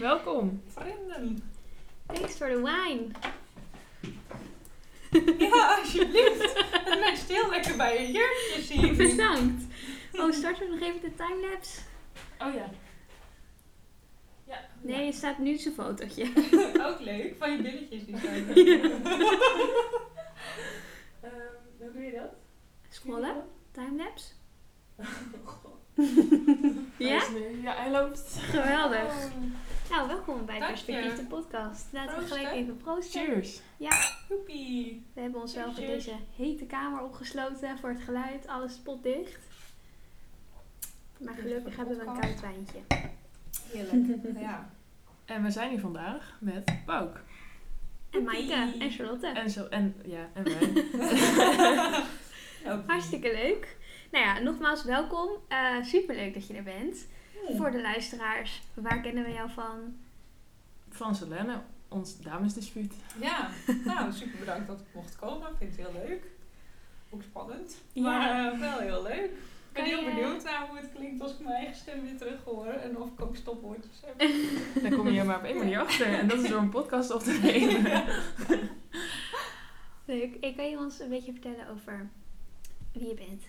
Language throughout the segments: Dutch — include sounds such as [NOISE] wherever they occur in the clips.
welkom. Vrienden. Thanks for the wine. [LAUGHS] Ja, alsjeblieft. Het matcht heel lekker bij je jurkje, [LAUGHS] zie ik. Bedankt. Oh, starten we nog even de timelapse? Oh ja. Ja. Nee, er staat nu zijn fotootje. [LAUGHS] Ook leuk, van je billetjes die zijn. Ehm, hoe doe je dat? Scrollen, timelapse. Ja? Ja, hij loopt. Geweldig. Nou, welkom bij. Perspectief de podcast. Laten we gelijk hè? even proosten. Cheers. Joepie. We hebben onszelf in Cheers. deze hete kamer opgesloten voor het geluid. Alles spotdicht. Maar gelukkig voor de hebben we een koud wijntje. Heerlijk. [LAUGHS] Ja. En we zijn hier vandaag met Bouk. En Maaike en Charlotte. En zo, en ja, en wij. [LAUGHS] [LAUGHS] Hartstikke leuk. Nou ja, nogmaals welkom. Super superleuk dat je er bent. Voor de luisteraars, waar kennen we jou van? Van Selene, ons damesdispuut. Ja, nou super bedankt dat ik mocht komen. Ik vind het heel leuk. Ook spannend. Ja. Maar eh, wel heel leuk. Ik ben Kan heel je- benieuwd naar hoe het klinkt als ik mijn eigen stem weer terug hoor. En of ik ook stopwoordjes heb. [LAUGHS] Daar kom je maar op één manier achter. En dat is door een podcast op te [LAUGHS] nemen. Leuk. Ik kan je ons een beetje vertellen over wie je bent?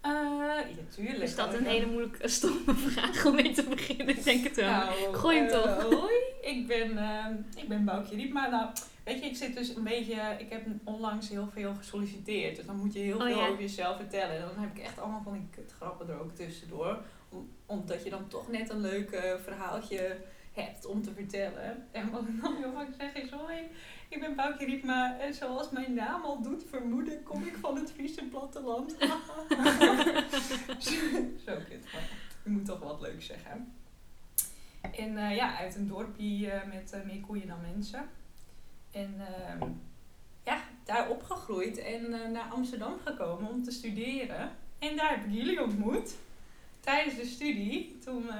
Eh, ja, tuurlijk. Is dat Kan een hele moeilijke, [LAUGHS] stomme vraag om mee te beginnen? Ik denk het wel. Nou, Gooi hem eh, toch. [LAUGHS] Hoi, ik ben, eh, ik ben Boukje Riepma. Nou, weet je, ik zit dus een beetje... Ik heb onlangs heel veel gesolliciteerd. Dus dan moet je heel Oh, veel ja. over jezelf vertellen. En dan heb ik echt allemaal van die kutgrappen er ook tussendoor. Om- omdat je dan toch net een leuk verhaaltje hebt om te vertellen. En wat ik dan heel vaak zeg is... Hoi, ik ben Boukje Riepma. En zoals mijn naam al doet vermoeden... kom ik van het Friese platteland. [LAUGHS] Zo kut. Maar je moet toch wat leuks zeggen. En eh, ja, uit een dorpje eh, met eh, meer koeien dan mensen. En ehm, ja, daar opgegroeid en naar Amsterdam gekomen om te studeren. En daar heb ik jullie ontmoet. Tijdens de studie, toen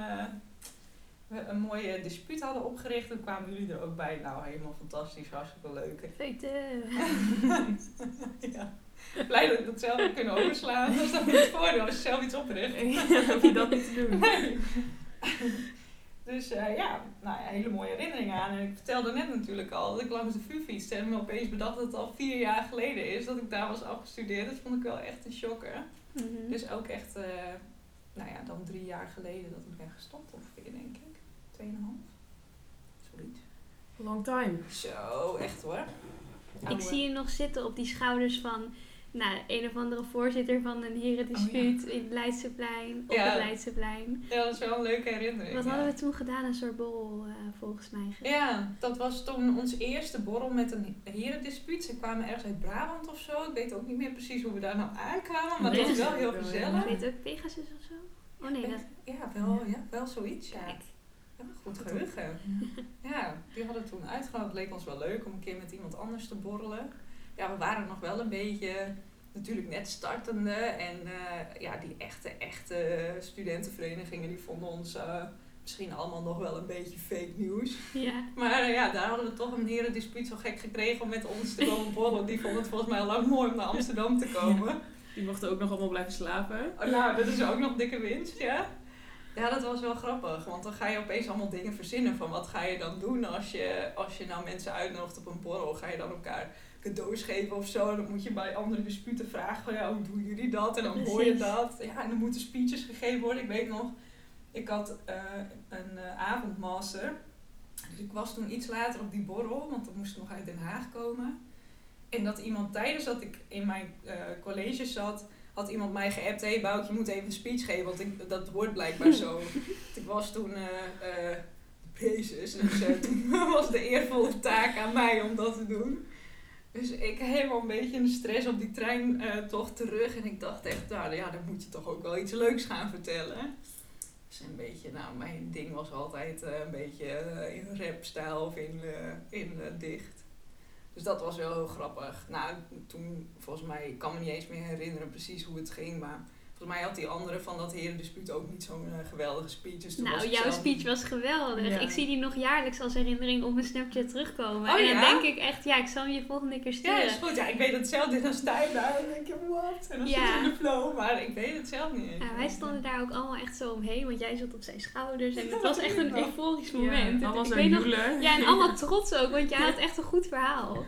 we een mooie dispuut hadden opgericht, toen kwamen jullie er ook bij. Nou, helemaal fantastisch, hartstikke leuk. [LAUGHS] Feuten. [LAUGHS] ja. Blij dat ik dat zelf heb kunnen overslaan. Dat is dan niet het voordeel als je zelf iets opricht. [LAUGHS] Dan hoef je dat niet te doen. Nee. Dus eh, ja, nou ja, hele mooie herinneringen aan. En ik vertelde net natuurlijk al dat ik langs de VU fietste en me opeens bedacht dat het al vier jaar geleden is dat ik daar was afgestudeerd. Dat vond ik wel echt een shocker. Mhm. Dus ook echt, eh, nou ja, dan drie jaar geleden dat ik ben gestopt ongeveer, denk ik. Zoiets. Long time. Zo, echt hoor. Ik zie je nog zitten op die schouders van nou, een of andere voorzitter van een herendispuut in het Leidseplein. Op Ja. het Leidseplein. Ja, dat is wel een leuke herinnering. Wat ja. hadden we toen gedaan? Een soort borrel eh, volgens mij. Ja, dat was toen ons eerste borrel met een herendispuut. Ze kwamen ergens uit Brabant of zo. Ik weet ook niet meer precies hoe we daar nou aankwamen. Maar het was [LAUGHS] wel heel Ik gezellig. weet ook Pegasus of zo? Oh nee, dat... Ja, wel, ja, wel zoiets. Ja. Kijk. Ja, goed geheugen. Ja, die hadden toen uitgenodigd. Het leek ons wel leuk om een keer met iemand anders te borrelen. Ja, we waren nog wel een beetje natuurlijk net startende. En eh, ja, die echte, echte studentenverenigingen die vonden ons eh, misschien allemaal nog wel een beetje fake news. Ja. Maar eh, ja, daar hadden we toch een herendispuut zo gek gekregen om met ons te komen borrelen. Die vonden het volgens mij al lang mooi om naar Amsterdam te komen. Die mochten ook nog allemaal blijven slapen. Oh, nou, dat is ook nog dikke winst, ja. Ja, dat was wel grappig. Want dan ga je opeens allemaal dingen verzinnen van wat ga je dan doen als je, als je nou mensen uitnodigt op een borrel. Ga je dan elkaar cadeaus geven of zo? Dan moet je bij andere disputen vragen van ja, hoe doen jullie dat? En dan hoor je dat. Ja, en dan moeten speeches gegeven worden. Ik weet nog, ik had eh, een uh, avondmaster. Dus ik was toen iets later op die borrel, want dat moest nog uit Den Haag komen. En dat iemand tijdens dat ik in mijn eh college zat, had iemand mij geappt, hé hey, Bout, je moet even een speech geven, want ik, dat hoort blijkbaar zo. [LAUGHS] ik was toen eh eh Jezus, dus toen [LAUGHS] was de eervolle taak aan mij om dat te doen. Dus ik helemaal een beetje in de stress op die trein eh, toch terug. En ik dacht echt, nou ja, dan moet je toch ook wel iets leuks gaan vertellen. Dus een beetje, nou, mijn ding was altijd een beetje in rapstijl of in, in dicht. Dus dat was wel heel grappig. Nou, toen, volgens mij, ik kan me niet eens meer herinneren precies hoe het ging, maar Volgens mij had die andere van dat herendispuut ook niet zo'n eh, geweldige speech. Dus was Nou, ik jouw zelf- speech was geweldig. Ja. Ik zie die nog jaarlijks als herinnering op mijn Snapchat terugkomen. Oh, en dan ja? denk ik echt, ja, ik zal hem je volgende keer Ja, sturen. is goed. Ja, ik weet het zelf niet. Dan sta je daar en dan denk je, wat? En dan Ja. zit je in de flow. Maar ik weet het zelf niet eens. Ja, wij stonden daar ook allemaal echt zo omheen, want jij zat op zijn schouders. En Ja, het dat was echt ik een euforisch Ja, moment. allemaal ik zo weet nog, joelen. ja, en allemaal [LAUGHS] trots ook, want jij had echt een goed verhaal.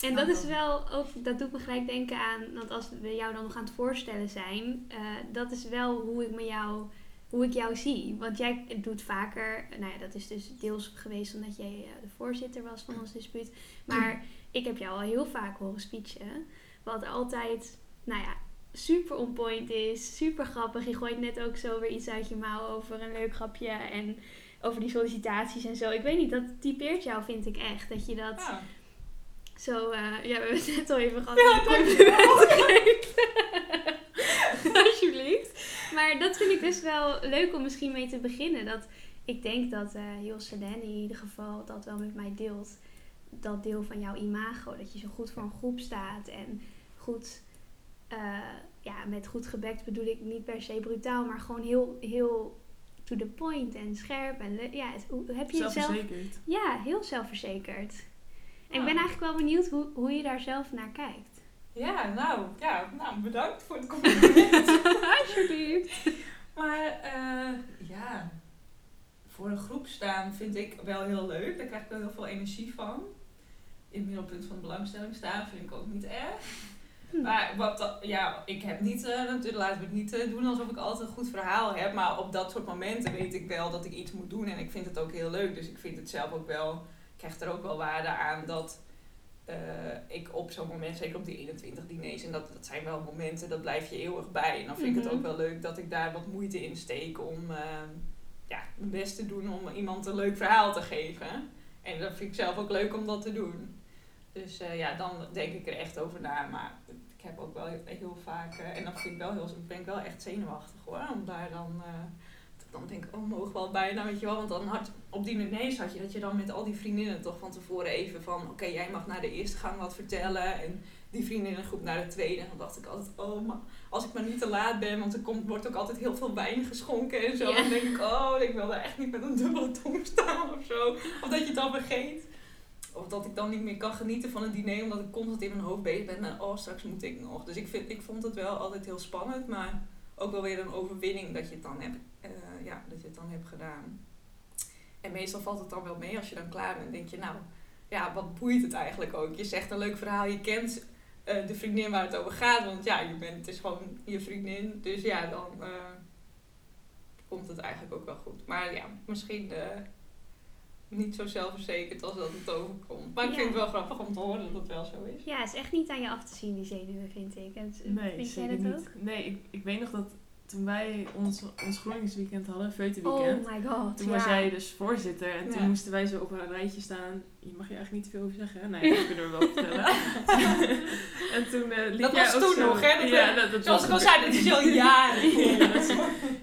En dat is dan. wel ook, dat doet me gelijk denken aan, want als we jou dan nog aan het voorstellen zijn, eh, dat is wel hoe ik me jou, hoe ik jou zie. Want jij doet vaker, nou ja, dat is dus deels geweest omdat jij eh, de voorzitter was van ons dispuut. Maar ik heb jou al heel vaak horen speechen, wat altijd, nou ja, super on point is, super grappig. Je gooit net ook zo weer iets uit je mouw over een leuk grapje en over die sollicitaties en zo. Ik weet niet, dat typeert jou vind ik echt. Dat je dat Ja. Zo, eh, ja, we hebben het net al even gehad. Ja, geven. [LAUGHS] Alsjeblieft. Maar dat vind ik dus wel leuk om misschien mee te beginnen. Dat ik denk dat eh Jos in ieder geval dat wel met mij deelt. Dat deel van jouw imago. Dat je zo goed voor een groep staat en goed, eh, ja, met goed gebekt bedoel ik niet per se brutaal, maar gewoon heel, heel to the point en scherp. En ja, het- heb je zelf ja, heel zelfverzekerd. En ik ben eigenlijk wel benieuwd hoe, hoe je daar zelf naar kijkt. Ja, nou, ja, nou, bedankt voor het [LAUGHS] compliment. Alsjeblieft. maar eh, ja, voor een groep staan vind ik wel heel leuk. Daar krijg ik wel heel veel energie van. In het middelpunt van de belangstelling staan vind ik ook niet erg. Hm. Maar wat, dat- ja, ik heb niet, eh, natuurlijk laten we het niet eh, doen alsof ik altijd een goed verhaal heb. Maar op dat soort momenten weet ik wel dat ik iets moet doen. En ik vind het ook heel leuk. Dus ik vind het zelf ook wel, ik krijg er ook wel waarde aan dat eh, ik op zo'n moment, zeker op die 21 diners, en dat, dat zijn wel momenten, dat blijf je eeuwig bij. En dan vind ik het Mhm. ook wel leuk dat ik daar wat moeite in steek om eh, ja, mijn best te doen om iemand een leuk verhaal te geven. En dat vind ik zelf ook leuk om dat te doen. Dus eh, ja, dan denk ik er echt over na. Maar ik heb ook wel heel, heel vaak, eh, en dan vind ik wel heel, ben ik wel echt zenuwachtig hoor, om daar dan, dat dan denk ik, oh mogen we al bijna, weet je wel. Want dan had, op die diners had je dat je dan met al die vriendinnen toch van tevoren even van, oké, jij mag naar de eerste gang wat vertellen. En die vriendinnengroep naar de tweede. En dan dacht ik altijd, oh, maar als ik maar niet te laat ben, want er komt, wordt ook altijd heel veel wijn geschonken en zo. Ja. Dan denk ik, oh, ik wil daar echt niet met een dubbele tong staan of zo. Of dat je het dan vergeet. Of dat ik dan niet meer kan genieten van het diner, omdat ik constant in mijn hoofd bezig ben met, oh, straks moet ik nog. Dus ik, vind, ik vond het wel altijd heel spannend, maar ook wel weer een overwinning dat je het dan hebt, eh, ja, dat je het dan hebt gedaan. En meestal valt het dan wel mee als je dan klaar bent. denk je, nou, ja, wat boeit het eigenlijk ook? Je zegt een leuk verhaal, je kent eh, de vriendin waar het over gaat. Want ja, je bent, het is gewoon je vriendin. Dus ja, dan eh, komt het eigenlijk ook wel goed. Maar ja, misschien eh, niet zo zelfverzekerd als dat het overkomt. Maar ik Ja. vind het wel grappig om te horen dat het wel zo is. Ja, het is echt niet aan je af te zien, die zenuwen, vind ik. En, Nee, vind jij dat niet. ook? Nee, ik, ik weet nog dat toen wij ons, ons GroenLinksweekend hadden, Feutenweekend. Oh my god. Toen ja. was jij dus voorzitter en toen Ja. moesten wij zo op een rijtje staan. Je mag je eigenlijk niet te veel over zeggen. Nee, dat kunnen we wel vertellen. [LAUGHS] en toen eh liep Dat jij was ook toen zo- nog, hè? Dat ja, dat, dat Zoals was ik al zei, dat is al jaren. [LAUGHS] Ja, dat is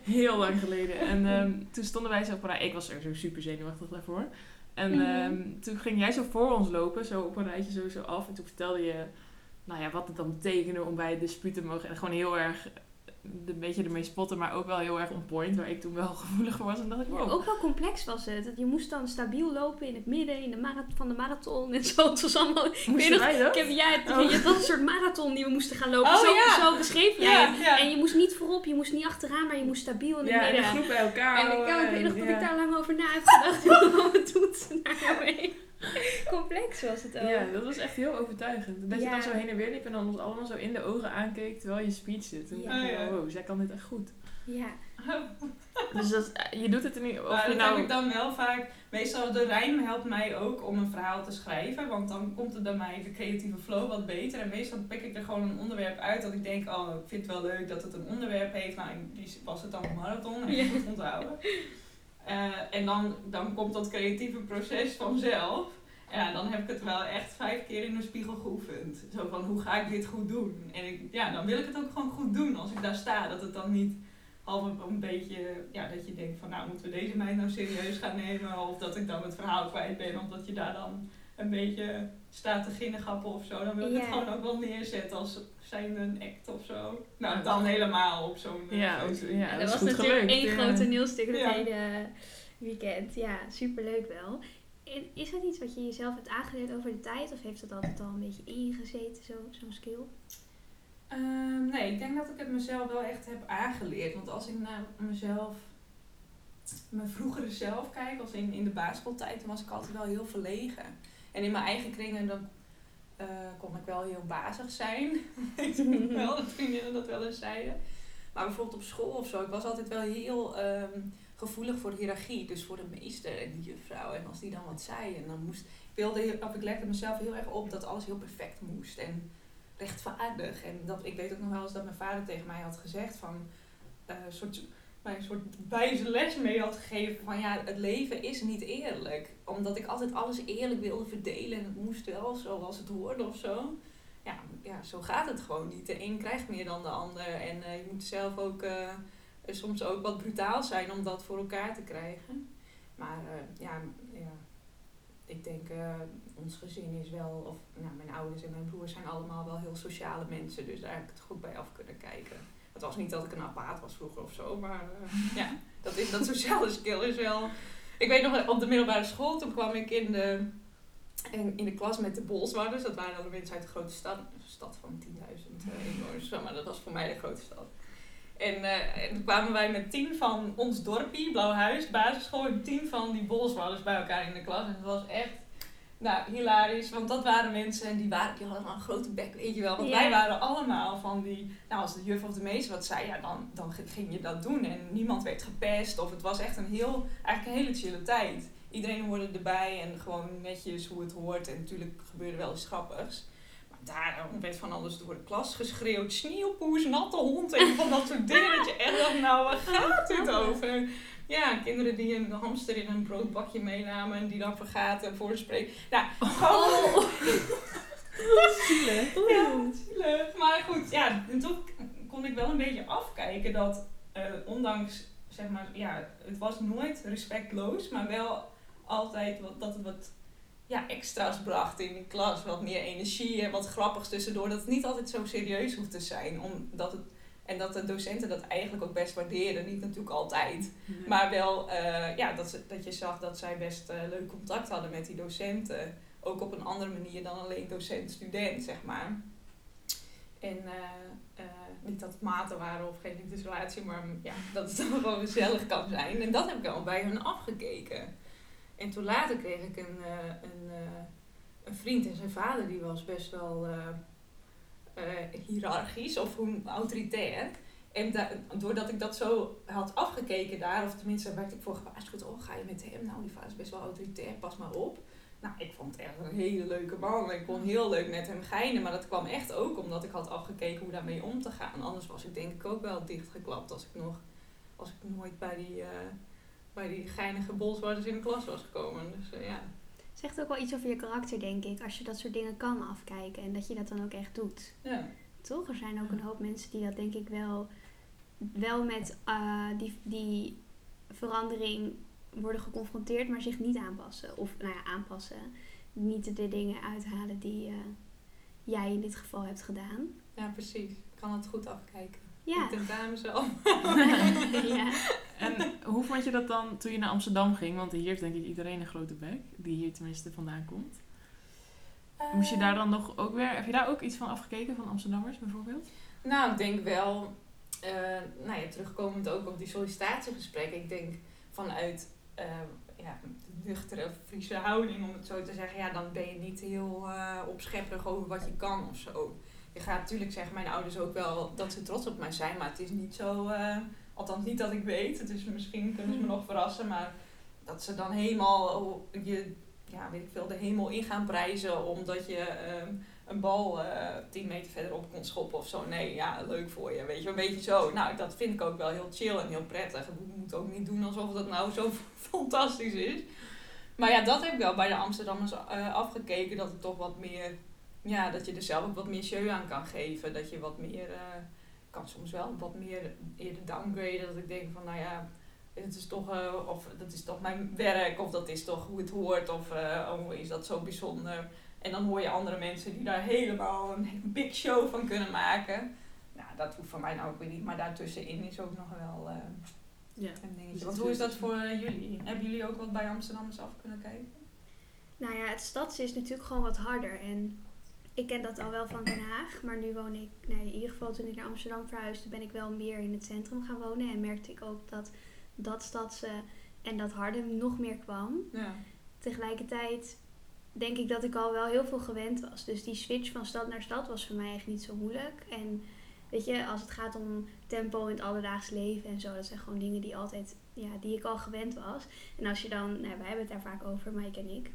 heel lang geleden. En ehm, toen stonden wij zo op een rij. Ik was er zo super zenuwachtig daarvoor. En Mhm. ehm, toen ging jij zo voor ons lopen, zo op een rijtje zo, zo af. En toen vertelde je nou ja, wat het dan betekende om bij het dispuut te mogen. En gewoon heel erg een beetje ermee spotten, maar ook wel heel erg on point. Waar ik toen wel [LAUGHS] gevoelig voor was. En dacht ik, wow. ook wel complex was het. Je moest dan stabiel lopen in het midden in de van de marathon en zo. [LAUGHS] Het was allemaal... Ik weet Moesten nog, wij dat? ik heb, ja, het, Oh. je had een soort marathon die we moesten gaan lopen. Oh, zo, ja. zo beschreef jij Ja, het. ja. En je moest niet voorop, je moest niet achteraan, maar je moest stabiel in het Ja, en de midden. groep bij elkaar En ik, weet nog dat ik daar lang over na heb gedacht. [LAUGHS] Wat doet naar jou? [LAUGHS] Complex was het ook. Ja, dat was echt heel overtuigend. Dat je Ja. dan zo heen en weer liep en dan ons allemaal zo in de ogen aankeek terwijl je speech zit. En Ja. dacht Oh, ja. wow, zij kan dit echt goed. Ja. [LAUGHS] Dus dat, je doet het er niet, of Maar je dat nou... heb ik dan wel vaak. Meestal de rijm helpt mij ook om een verhaal te schrijven. Want dan komt het bij mij de creatieve flow wat beter. En meestal pik ik er gewoon een onderwerp uit dat ik denk, oh, ik vind het wel leuk dat het een onderwerp heeft. Nou, die was het dan een marathon. En Ja. ik moet onthouden. [LAUGHS] Eh, en dan, dan komt dat creatieve proces vanzelf. Ja, dan heb ik het wel echt vijf keer in de spiegel geoefend. Zo van, hoe ga ik dit goed doen? En ik, ja, dan wil ik het ook gewoon goed doen als ik daar sta. Dat het dan niet half een- beetje, ja, dat je denkt van, nou, moeten we deze meid nou serieus gaan nemen? Of dat ik dan het verhaal kwijt ben, omdat je daar dan een beetje staat te ginnegappen of zo, dan wil ik het gewoon ook wel neerzetten als zijn een act of zo. Nou, dan helemaal op zo'n eh, Ja. En dat was goed natuurlijk gelukt, één ja. groot toneelstuk dat Ja. hele weekend. Ja, superleuk wel. En is dat iets wat je jezelf hebt aangeleerd over de tijd? Of heeft dat altijd al een beetje ingezeten, zo- zo'n skill? Ehm, nee, ik denk dat ik het mezelf wel echt heb aangeleerd. Want als ik naar mezelf, mijn vroegere zelf kijk, als in, in de basisschooltijd, dan was ik altijd wel heel verlegen. En in mijn eigen kringen dan eh, kon ik wel heel bazig zijn. Weet [LAUGHS] ik wel, dat vriendinnen dat wel eens zeiden. Maar bijvoorbeeld op school of zo, ik was altijd wel heel ehm, gevoelig voor de hiërarchie. Dus voor de meester en de juffrouw. En als die dan wat zei, en dan moest, ik wilde, of ik legde mezelf heel erg op dat alles heel perfect moest. En rechtvaardig. En dat, ik weet ook nog wel eens dat mijn vader tegen mij had gezegd van... eh, soort, mij een soort wijze les mee had gegeven van ja, het leven is niet eerlijk. Omdat ik altijd alles eerlijk wilde verdelen en het moest wel zoals het hoorde of zo. Ja, ja zo gaat het gewoon niet. De een krijgt meer dan de ander. En eh, je moet zelf ook eh, soms ook wat brutaal zijn om dat voor elkaar te krijgen. Maar eh, ja, ja, ik denk, eh, ons gezin is wel, of nou, mijn ouders en mijn broers zijn allemaal wel heel sociale mensen, dus daar heb ik het goed bij af kunnen kijken. Het was niet dat ik een apaat was vroeger of zo, maar eh, [LAUGHS] ja, dat, is, dat sociale skill is wel. Ik weet nog, op de middelbare school, toen kwam ik in de, in, in de klas met de Bolswarders. Dat waren dan de mensen uit de grote stad, een stad van 10.000 eh, inwoners, maar dat was voor mij de grote stad. En, eh, en toen kwamen wij met tien van ons dorpie, Blauwhuis, basisschool, en tien van die bolswallers bij elkaar in de klas. En het was echt, nou, hilarisch. Want dat waren mensen en die, waren, die hadden een grote bek, weet je wel. Want Ja. wij waren allemaal van die, nou als de juf of de meester wat zei, ja dan, dan ging je dat doen. En niemand werd gepest of het was echt een heel, eigenlijk een hele chille tijd. Iedereen hoorde erbij en gewoon netjes hoe het hoort. En natuurlijk gebeurde wel eens grappigs. Maar daar werd van alles door de klas geschreeuwd. Sneeuwpoes, natte hond en van dat soort dingen. Dat je echt dacht, nou waar gaat dit [LAUGHS] over? Ja, kinderen die een hamster in een broodbakje meenamen en die dan vergaten voor een spreek. Nou, gewoon... Zielig. Ja, zielig. Maar goed, ja, en toen kon ik wel een beetje afkijken dat, eh, ondanks, zeg maar, ja, het was nooit respectloos, maar wel altijd wat, dat het wat ja, extra's bracht in de klas. Wat meer energie en wat grappigs tussendoor. Dat het niet altijd zo serieus hoeft te zijn. Omdat het, en dat de docenten dat eigenlijk ook best waarderen. Niet natuurlijk altijd. Maar wel eh, ja, dat, ze, dat je zag dat zij best eh, leuk contact hadden met die docenten. Ook op een andere manier dan alleen docent-student, zeg maar. En eh, niet dat het maten waren of geen liefdesrelatie, maar ja, dat het [LAUGHS] dan gewoon gezellig kan zijn. En dat heb ik al bij hun afgekeken. En toen later kreeg ik een, een, een vriend en zijn vader, die was best wel eh, hiërarchisch of hoe autoritair. En da- doordat ik dat zo had afgekeken daar, of tenminste werd ik voor gewaarschuwd, oh ga je met hem? Nou, die vader is best wel autoritair, pas maar op. Nou, ik vond het echt een hele leuke man. Ik kon heel leuk met hem geinen, maar dat kwam echt ook omdat ik had afgekeken hoe daarmee om te gaan. Anders was ik denk ik ook wel dichtgeklapt als ik nog, als ik nooit bij die, eh, bij die geinige bolswarders in de klas was gekomen. Dus eh, ja. Zegt ook wel iets over je karakter, denk ik, als je dat soort dingen kan afkijken en dat je dat dan ook echt doet. ja. Toch? Er zijn ook een hoop mensen die dat denk ik wel, wel met eh, die, die verandering worden geconfronteerd, maar zich niet aanpassen. Of nou ja, aanpassen. Niet de dingen uithalen die eh, jij in dit geval hebt gedaan. ja, precies. Ik kan het goed afkijken. Ja. Ik tentamen zelf. ja. En hoe vond je dat dan toen je naar Amsterdam ging? Want hier heeft denk ik iedereen een grote bek, die hier tenminste vandaan komt. Moest je daar dan nog ook weer, heb je daar ook iets van afgekeken van Amsterdammers bijvoorbeeld? Nou, ik denk wel, eh, nou ja, terugkomend ook op die sollicitatiegesprekken. Ik denk vanuit eh, ja, de nuchtere Friese houding, om het zo te zeggen, ja, dan ben je niet heel eh opschepperig over wat je kan of zo. Je gaat natuurlijk zeggen, mijn ouders ook wel dat ze trots op mij zijn, maar het is niet zo, eh, althans niet dat ik weet. Dus misschien kunnen ze me nog verrassen, maar dat ze dan helemaal oh, je, ja, weet ik veel, de hemel in gaan prijzen omdat je ehm, een bal eh 10 meter verderop kon schoppen of zo. Nee, ja, leuk voor je, weet je, een beetje zo. Nou, dat vind ik ook wel heel chill en heel prettig. Je moet ook niet doen alsof dat nou zo [LAUGHS] fantastisch is. Maar ja, dat heb ik wel bij de Amsterdammers eh, afgekeken, dat het toch wat meer, ja, dat je er zelf ook wat meer show aan kan geven. Dat je wat meer, eh, kan soms wel wat meer eerder downgraden, dat ik denk van, nou ja, het is toch, eh, of dat is toch mijn werk, of dat is toch hoe het hoort, of eh, oh, is dat zo bijzonder. En dan hoor je andere mensen die daar helemaal een big show van kunnen maken. Nou, dat hoeft voor mij nou ook weer niet, maar daartussenin is ook nog wel eh, Ja. een dingetje. Dus Want het hoe is dat voor jullie? Hebben jullie ook wat bij Amsterdammers af kunnen kijken? Nou ja, het stads is natuurlijk gewoon wat harder. En ik ken dat al wel van Den Haag. Maar nu woon ik, nou, in ieder geval toen ik naar Amsterdam verhuisde, ben ik wel meer in het centrum gaan wonen. En merkte ik ook dat dat stadse en dat harde nog meer kwam. Ja. Tegelijkertijd denk ik dat ik al wel heel veel gewend was. Dus die switch van stad naar stad was voor mij echt niet zo moeilijk. En weet je, als het gaat om tempo in het alledaags leven en zo, dat zijn gewoon dingen die altijd, ja, die ik al gewend was. En als je dan, nou, wij hebben het daar vaak over, Mike en ik,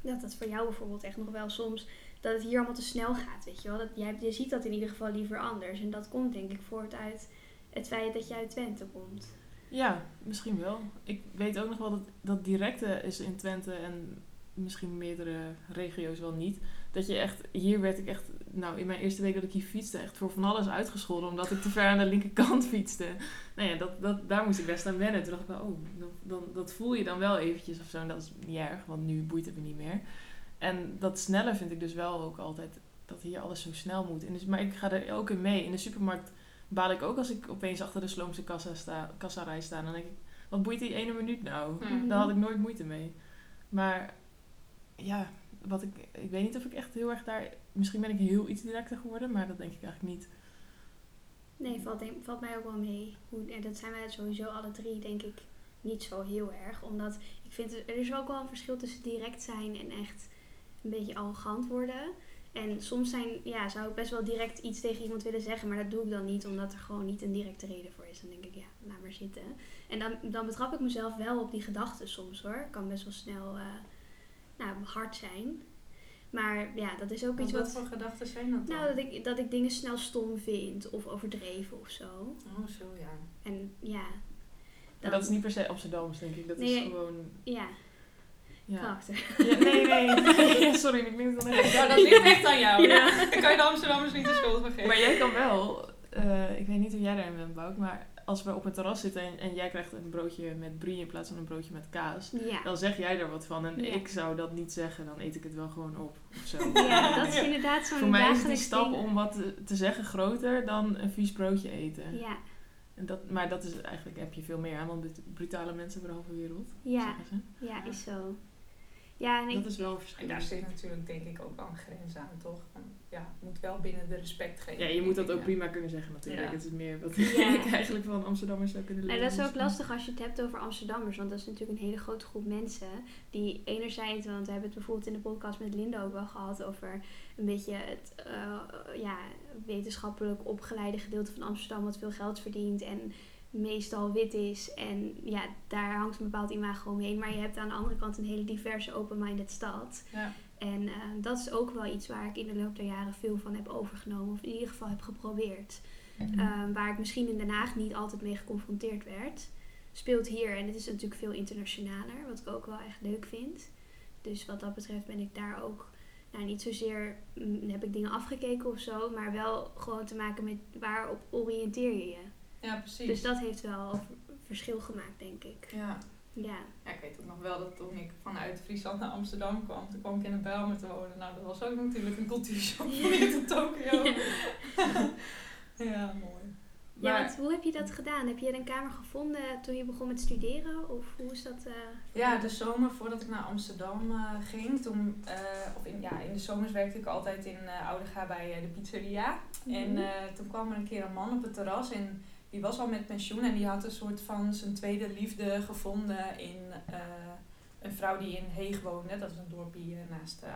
dat dat voor jou bijvoorbeeld echt nog wel soms, dat het hier allemaal te snel gaat, weet je wel. Dat, jij, je ziet dat in ieder geval liever anders. En dat komt denk ik voort uit het feit dat je uit Twente komt. Ja, misschien wel. Ik weet ook nog wel dat, dat directe is in Twente en misschien meerdere regio's wel niet. Dat je echt, hier werd ik echt, nou in mijn eerste week dat ik hier fietste, echt voor van alles uitgescholden. Omdat ik te ver aan de linkerkant fietste. Nou ja, dat, dat, daar moest ik best aan wennen. Toen dacht ik wel, oh, dan, dan, dat voel je dan wel eventjes of zo. En dat is niet erg, want nu boeit het me niet meer. En dat snelle vind ik dus wel ook altijd, dat hier alles zo snel moet. En dus, maar ik ga er ook in mee. In de supermarkt baal ik ook als ik opeens achter de Sloomse kassa sta, kassarij sta. Dan denk ik, wat boeit die ene minuut nou? Mhm. Daar had ik nooit moeite mee. Maar ja, wat ik, ik weet niet of ik echt heel erg daar... Misschien ben ik heel iets directer geworden, maar dat denk ik eigenlijk niet. Nee, valt, denk- valt mij ook wel mee. Hoe, en dat zijn wij sowieso alle drie, denk ik, niet zo heel erg. Omdat ik vind, er is ook wel een verschil tussen direct zijn en echt een beetje arrogant worden. En soms zijn, ja, zou ik best wel direct iets tegen iemand willen zeggen, maar dat doe ik dan niet, omdat er gewoon niet een directe reden voor is. Dan denk ik, ja, laat maar zitten. En dan, dan betrap ik mezelf wel op die gedachten soms hoor. Ik kan best wel snel eh, nou, hard zijn. Maar ja, dat is ook iets wat wat... voor gedachten zijn dat dan? Nou, dat ik, dat ik dingen snel stom vind of overdreven of zo. Oh, zo ja. En ja. Maar dat is niet per se Amsterdams, denk ik. Dat Nee, is gewoon... Ja, Ja. nee, nee. Ja, [LAUGHS] [LAUGHS] sorry, ik denk het dan echt. Ja, dat ligt echt aan jou. Ja. Daar kan je de Amsterdammers niet de schuld van geven. Maar jij kan wel, eh, ik weet niet hoe jij daarin bent, Bouk, maar als we op een terras zitten en, en jij krijgt een broodje met brie in plaats van een broodje met kaas, Ja. dan zeg jij er wat van. En Ja. ik zou dat niet zeggen, dan eet ik het wel gewoon op. Of zo. [LAUGHS] ja, dat is inderdaad zo'n Voor mij is die stap ding. om wat te, zeggen groter dan een vies broodje eten. Ja, En dat, maar dat is eigenlijk, heb je veel meer aan dan brut- brutale mensen over de halve wereld. ja, zeggen ze. ja, is zo. Ja, en ik, Dat is wel een En verschil. daar zit natuurlijk denk ik ook wel een grens aan, toch? Ja, het moet wel binnen de respectgrens. Ja, je moet dat ook Ja. prima kunnen zeggen natuurlijk. Ja. Het is meer wat Ja. [LAUGHS] ik eigenlijk van Amsterdammers zou kunnen nou, leren. dat is ook lastig als je het hebt over Amsterdammers. Want dat is natuurlijk een hele grote groep mensen. Die enerzijds, want we hebben het bijvoorbeeld in de podcast met Linda ook wel gehad over een beetje het eh, ja, wetenschappelijk opgeleide gedeelte van Amsterdam wat veel geld verdient en meestal wit is. En ja, daar hangt een bepaald imago omheen. Maar je hebt aan de andere kant een hele diverse, open-minded stad. Ja. En eh, dat is ook wel iets waar ik in de loop der jaren veel van heb overgenomen. Of in ieder geval heb geprobeerd. Mhm. Ehm, waar ik misschien in Den Haag niet altijd mee geconfronteerd werd. Speelt hier, en het is natuurlijk veel internationaler, wat ik ook wel echt leuk vind. Dus wat dat betreft ben ik daar ook, nou niet zozeer mm, heb ik dingen afgekeken of zo, maar wel gewoon te maken met waarop oriënteer je je. Ja, precies. Dus dat heeft wel verschil gemaakt, denk ik. ja. Ja, ja, ik weet ook nog wel dat toen ik vanuit Friesland naar Amsterdam kwam, toen kwam ik in een Bijlmer te wonen. Nou, dat was ook natuurlijk een cultuurshock je in Tokio. [LAUGHS] ja, mooi. ja Maar- want hoe heb je dat gedaan? Heb je een kamer gevonden toen je begon met studeren? Of hoe is dat? eh, Ja, de zomer voordat ik naar Amsterdam eh, ging, toen, eh, of in, ja, in de zomers werkte ik altijd in Oudega bij de pizzeria. En Mhm. eh, toen kwam er een keer een man op het terras en die was al met pensioen en die had een soort van zijn tweede liefde gevonden in eh, een vrouw die in Heeg woonde. Dat is een dorpje eh, naast uh.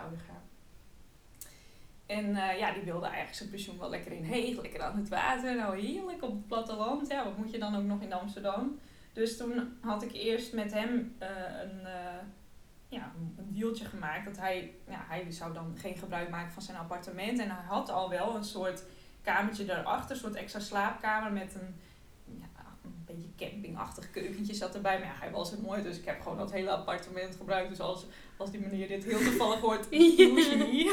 En eh, ja, die wilde eigenlijk zijn pensioen wel lekker in Heeg, lekker aan het water. Nou, heerlijk op het platteland. Ja, wat moet je dan ook nog in Amsterdam? Dus toen had ik eerst met hem een, ja, een dealtje gemaakt. Dat hij, ja, hij zou dan geen gebruik maken van zijn appartement. En hij had al wel een soort kamertje daarachter. Een soort extra slaapkamer met een beetje campingachtig keukentje zat erbij. Maar ja, hij was het mooi. Dus ik heb gewoon dat hele appartement gebruikt. Dus als, als die meneer dit heel toevallig hoort, [LAUGHS] niet.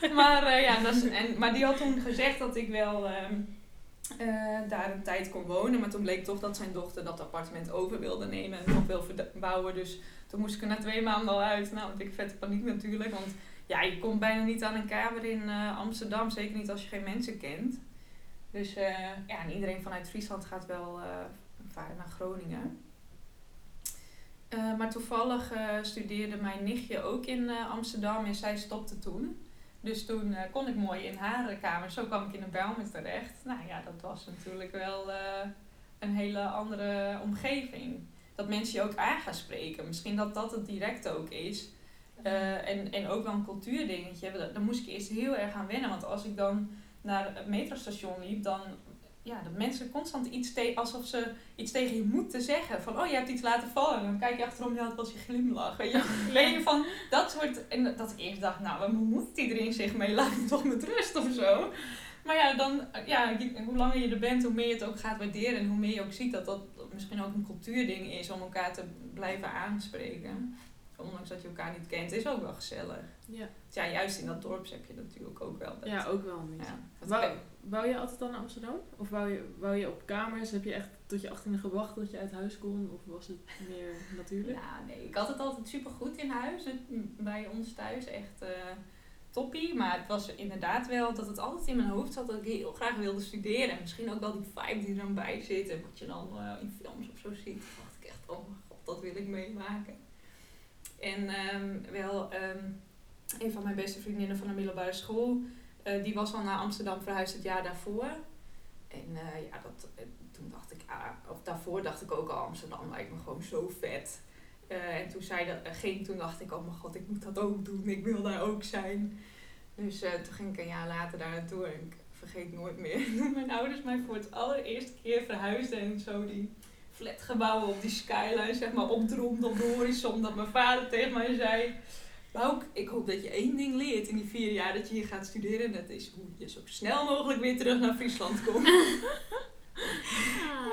[LAUGHS] maar, eh, ja, dat is, en, maar die had toen gezegd dat ik wel... ehm, eh, daar een tijd kon wonen. Maar toen bleek toch dat zijn dochter dat appartement over wilde nemen en nog wil verbouwen. Dus toen moest ik er na twee maanden al uit. Nou, ik vette paniek natuurlijk. Want ja, je komt bijna niet aan een kamer in eh, Amsterdam. Zeker niet als je geen mensen kent. Dus eh, ja, en iedereen vanuit Friesland gaat wel vaak naar Groningen. maar toevallig studeerde mijn nichtje ook in Amsterdam en zij stopte toen. Dus toen kon ik mooi in haar kamer. Zo kwam ik in een Bijlmer terecht. Nou ja, dat was natuurlijk wel een hele andere omgeving. Dat mensen je ook aan gaan spreken. Misschien dat dat het direct ook is. En, en ook wel een cultuurdingetje. Daar moest ik eerst heel erg aan wennen. Want als ik dan naar het metrostation liep, dan ja, dat mensen constant iets tegen, alsof ze iets tegen je moeten zeggen. Van, oh, je hebt iets laten vallen. En dan kijk je achterom, ja, het was je glimlach. Weet je, [LAUGHS] Leen je van dat soort... En dat ik eerst dacht, nou, waar moet iedereen zich mee? Laat me toch met rust of zo. Maar ja, dan, ja, hoe langer je er bent, hoe meer je het ook gaat waarderen. En hoe meer je ook ziet dat dat misschien ook een cultuurding is om elkaar te blijven aanspreken. Ondanks dat je elkaar niet kent, is ook wel gezellig. Ja. Ja, juist in dat dorp heb je natuurlijk ook wel. Dat, ja, ook wel een beetje. Wou, je altijd dan naar Amsterdam? Of wou je, wou je op kamers? Heb je echt tot je achttiende gewacht tot je uit huis kon? Of was het meer [LAUGHS] natuurlijk? Ja, nee. Ik had het altijd super goed in huis. Bij ons thuis. Echt uh, toppie. Maar het was inderdaad wel dat het altijd in mijn hoofd zat dat ik heel graag wilde studeren. En misschien ook wel die vibe die er dan bij zit. En wat je dan uh, in films of zo ziet. dacht ik echt, oh mijn god, dat wil ik meemaken. En um, wel... Um, een van mijn beste vriendinnen van de middelbare school, uh, die was al naar Amsterdam verhuisd het jaar daarvoor. En uh, ja, dat, uh, toen dacht ik, ah, of daarvoor dacht ik ook al, Amsterdam lijkt me gewoon zo vet. en toen zij dat ging, toen dacht ik, oh mijn god, ik moet dat ook doen, ik wil daar ook zijn. Dus toen ging ik een jaar later daar naartoe en ik vergeet nooit meer [LAUGHS] mijn ouders mij voor het allereerste keer verhuisden en zo die flatgebouwen op die skyline zeg maar opdroomde op de horizon. Dat mijn vader tegen mij zei, ook, ik hoop dat je één ding leert in die vier jaar dat je hier gaat studeren. En dat is hoe je zo snel mogelijk weer terug naar Friesland komt. [LAUGHS]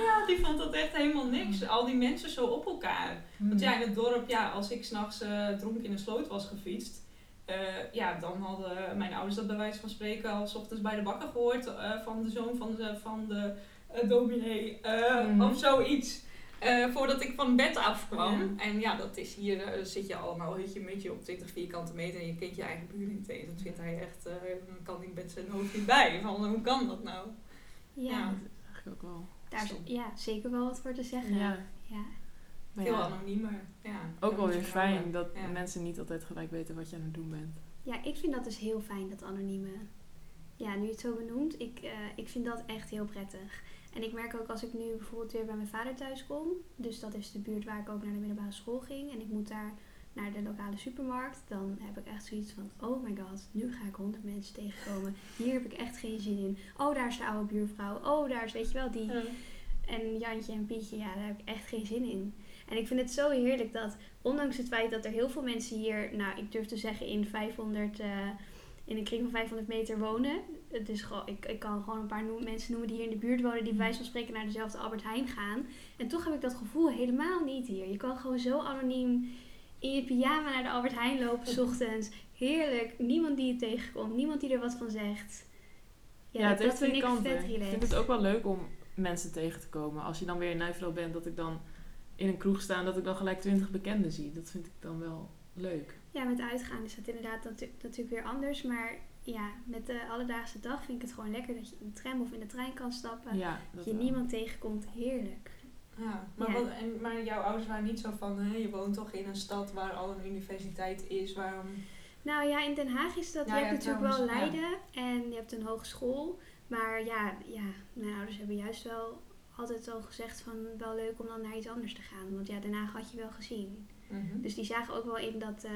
Ja, die vond dat echt helemaal niks. Al die mensen zo op elkaar. Want ja, in het dorp, ja, als ik s'nachts uh, dronken in een sloot was gefietst. Uh, ja, dan hadden mijn ouders dat bij wijze van spreken al s ochtends bij de bakker gehoord. Uh, van de zoon van de, van de dominee. Mm. Of zoiets. Uh, voordat ik van bed afkwam. En ja, dat is hier, uh, zit je allemaal een beetje op 20 vierkante meter en je kent je eigen buur niet eens. Dan zit hij echt, uh, kan die met zijn hoofd niet bij. Van hoe kan dat nou? Ja, ja. dat is eigenlijk ook wel. Daar is ja, zeker wel wat voor te zeggen. Ja. ja. Veel ja. anoniemer. Ja, ook wel weer fijn dat mensen niet altijd gelijk weten wat je aan het doen bent. Ja, ik vind dat dus heel fijn, dat anonieme. Ja, nu je het zo benoemt, ik, ik vind dat echt heel prettig. En ik merk ook als ik nu bijvoorbeeld weer bij mijn vader thuis kom. Dus dat is de buurt waar ik ook naar de middelbare school ging. En ik moet daar naar de lokale supermarkt. Dan heb ik echt zoiets van, oh my god, nu ga ik honderd mensen tegenkomen. Hier heb ik echt geen zin in. Oh, daar is de oude buurvrouw. Oh, daar is, weet je wel, die... En Jantje en Pietje, ja, daar heb ik echt geen zin in. En ik vind het zo heerlijk dat, ondanks het feit dat er heel veel mensen hier, nou, ik durf te zeggen in 500 in een kring van 500 meter wonen. Het is gewoon, ik, ik kan gewoon een paar mensen noemen die hier in de buurt wonen, die bij wijze van spreken naar dezelfde Albert Heijn gaan. En toch heb ik dat gevoel helemaal niet hier. Je kan gewoon zo anoniem in je pyjama naar de Albert Heijn lopen, s ochtends. Heerlijk. Niemand die je tegenkomt, niemand die er wat van zegt. Ja, ja het dat vind ik vet Ik vind het ook wel leuk om mensen tegen te komen. Als je dan weer in Nijvelo bent, dat ik dan in een kroeg sta en dat ik dan gelijk twintig bekenden zie. Dat vind ik dan wel leuk. Ja, met uitgaan is dat inderdaad natuurlijk weer anders. Maar ja, met de alledaagse dag vind ik het gewoon lekker dat je in de tram of in de trein kan stappen. dat je niemand tegenkomt. Heerlijk. Ja, maar, Wat, en, maar jouw ouders waren niet zo van, hè, je woont toch in een stad waar al een universiteit is, waarom... Nou ja, in Den Haag is dat, je hebt natuurlijk wel Leiden en je hebt een hogeschool. Maar ja, ja, mijn ouders hebben juist wel altijd al gezegd van wel leuk om dan naar iets anders te gaan. Want ja, Den Haag had je wel gezien. Mhm. Dus die zagen ook wel in dat, uh,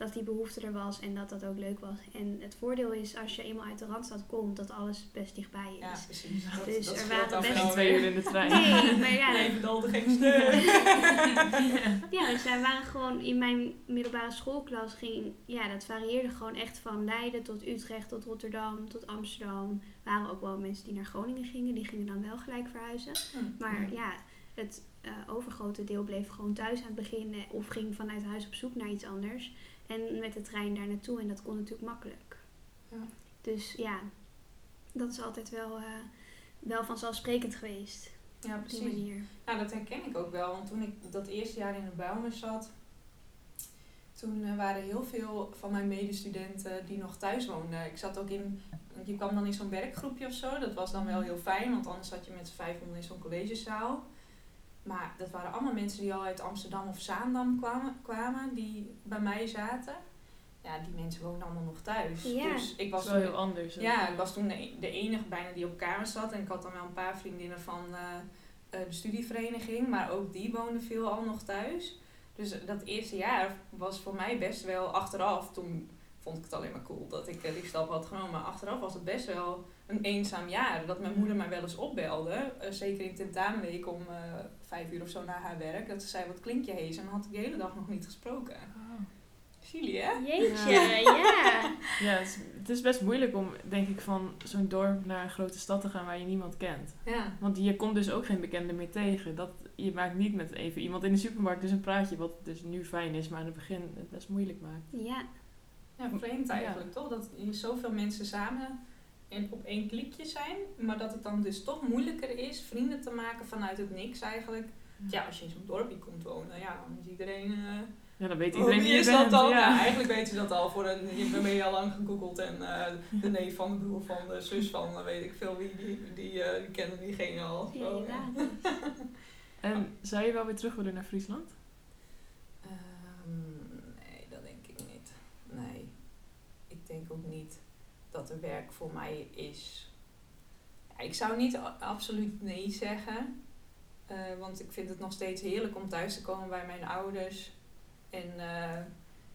dat die behoefte er was en dat dat ook leuk was. En het voordeel is als je eenmaal uit de Randstad komt, dat alles best dichtbij is. Ja, precies. Dus dat er waren best twee uur in de trein. Nee, maar ja. Even de geen steun. [LAUGHS] ja, dus wij waren gewoon in mijn middelbare schoolklas ging, ja, dat varieerde gewoon echt van Leiden tot Utrecht, tot Rotterdam, tot Amsterdam. Er waren ook wel mensen die naar Groningen gingen, die gingen dan wel gelijk verhuizen. Hm. Maar ja, het uh, overgrote deel bleef gewoon thuis aan het begin of ging vanuit huis op zoek naar iets anders. En met de trein daar naartoe en dat kon natuurlijk makkelijk. Ja. Dus ja, dat is altijd wel, uh, wel vanzelfsprekend geweest. Ja, Op die precies. manier. Ja, dat herken ik ook wel. Want toen ik dat eerste jaar in de Bijlmer zat, toen eh, waren heel veel van mijn medestudenten die nog thuis woonden. Ik zat ook in, want je kwam dan in zo'n werkgroepje of zo. Dat was dan wel heel fijn, want anders zat je met z'n 500 in zo'n collegezaal. Maar dat waren allemaal mensen die al uit Amsterdam of Zaandam kwamen, kwamen die bij mij zaten. Ja, die mensen woonden allemaal nog thuis. Ja. Dus ik Dat was wel toen- heel anders. ja, ik was toen de, e- de enige bijna die op kamer zat. En ik had dan wel een paar vriendinnen van eh, eh, de studievereniging. Maar ook die woonden veel al nog thuis. Dus dat eerste jaar was voor mij best wel achteraf. Toen vond ik het alleen maar cool dat ik eh, die stap had genomen. Maar achteraf was het best wel een eenzaam jaar. Dat mijn moeder mij wel eens opbelde. eh, zeker in tentamenweek om eh, vijf uur of zo naar haar werk. Dat ze zei, wat klinkt je hees? En dan had ik de hele dag nog niet gesproken. Oh. Chili, hè? Jeetje, Ja. ja. [LAUGHS] Ja, het is, het is best moeilijk om, denk ik, van zo'n dorp naar een grote stad te gaan waar je niemand kent. Ja. Want je komt dus ook geen bekende meer tegen. Dat, je maakt niet met even iemand in de supermarkt dus een praatje, wat dus nu fijn is, maar in het begin het best moeilijk maakt. Ja, Ja, vreemd eigenlijk toch? Dat je zoveel mensen samen in, op één klikje zijn, maar dat het dan dus toch moeilijker is vrienden te maken vanuit het niks eigenlijk. Ja, als je in zo'n dorpje komt wonen, ja, dan is iedereen. eh Ja, dan weet oh, iedereen wie is bent. dat dan? Ja. Eigenlijk weten ze dat al. Voor een, je ben je al lang gegoogeld en eh, de neef van de broer van de zus van weet ik veel wie, die, die, eh, die kennen diegene al. ja, ja. En [LAUGHS] zou je wel weer terug willen naar Friesland? Ehm, nee, dat denk ik niet. Nee. Ik denk ook niet dat er werk voor mij is. Ja, ik zou niet absoluut nee zeggen. Eh, want ik vind het nog steeds heerlijk om thuis te komen bij mijn ouders. En eh,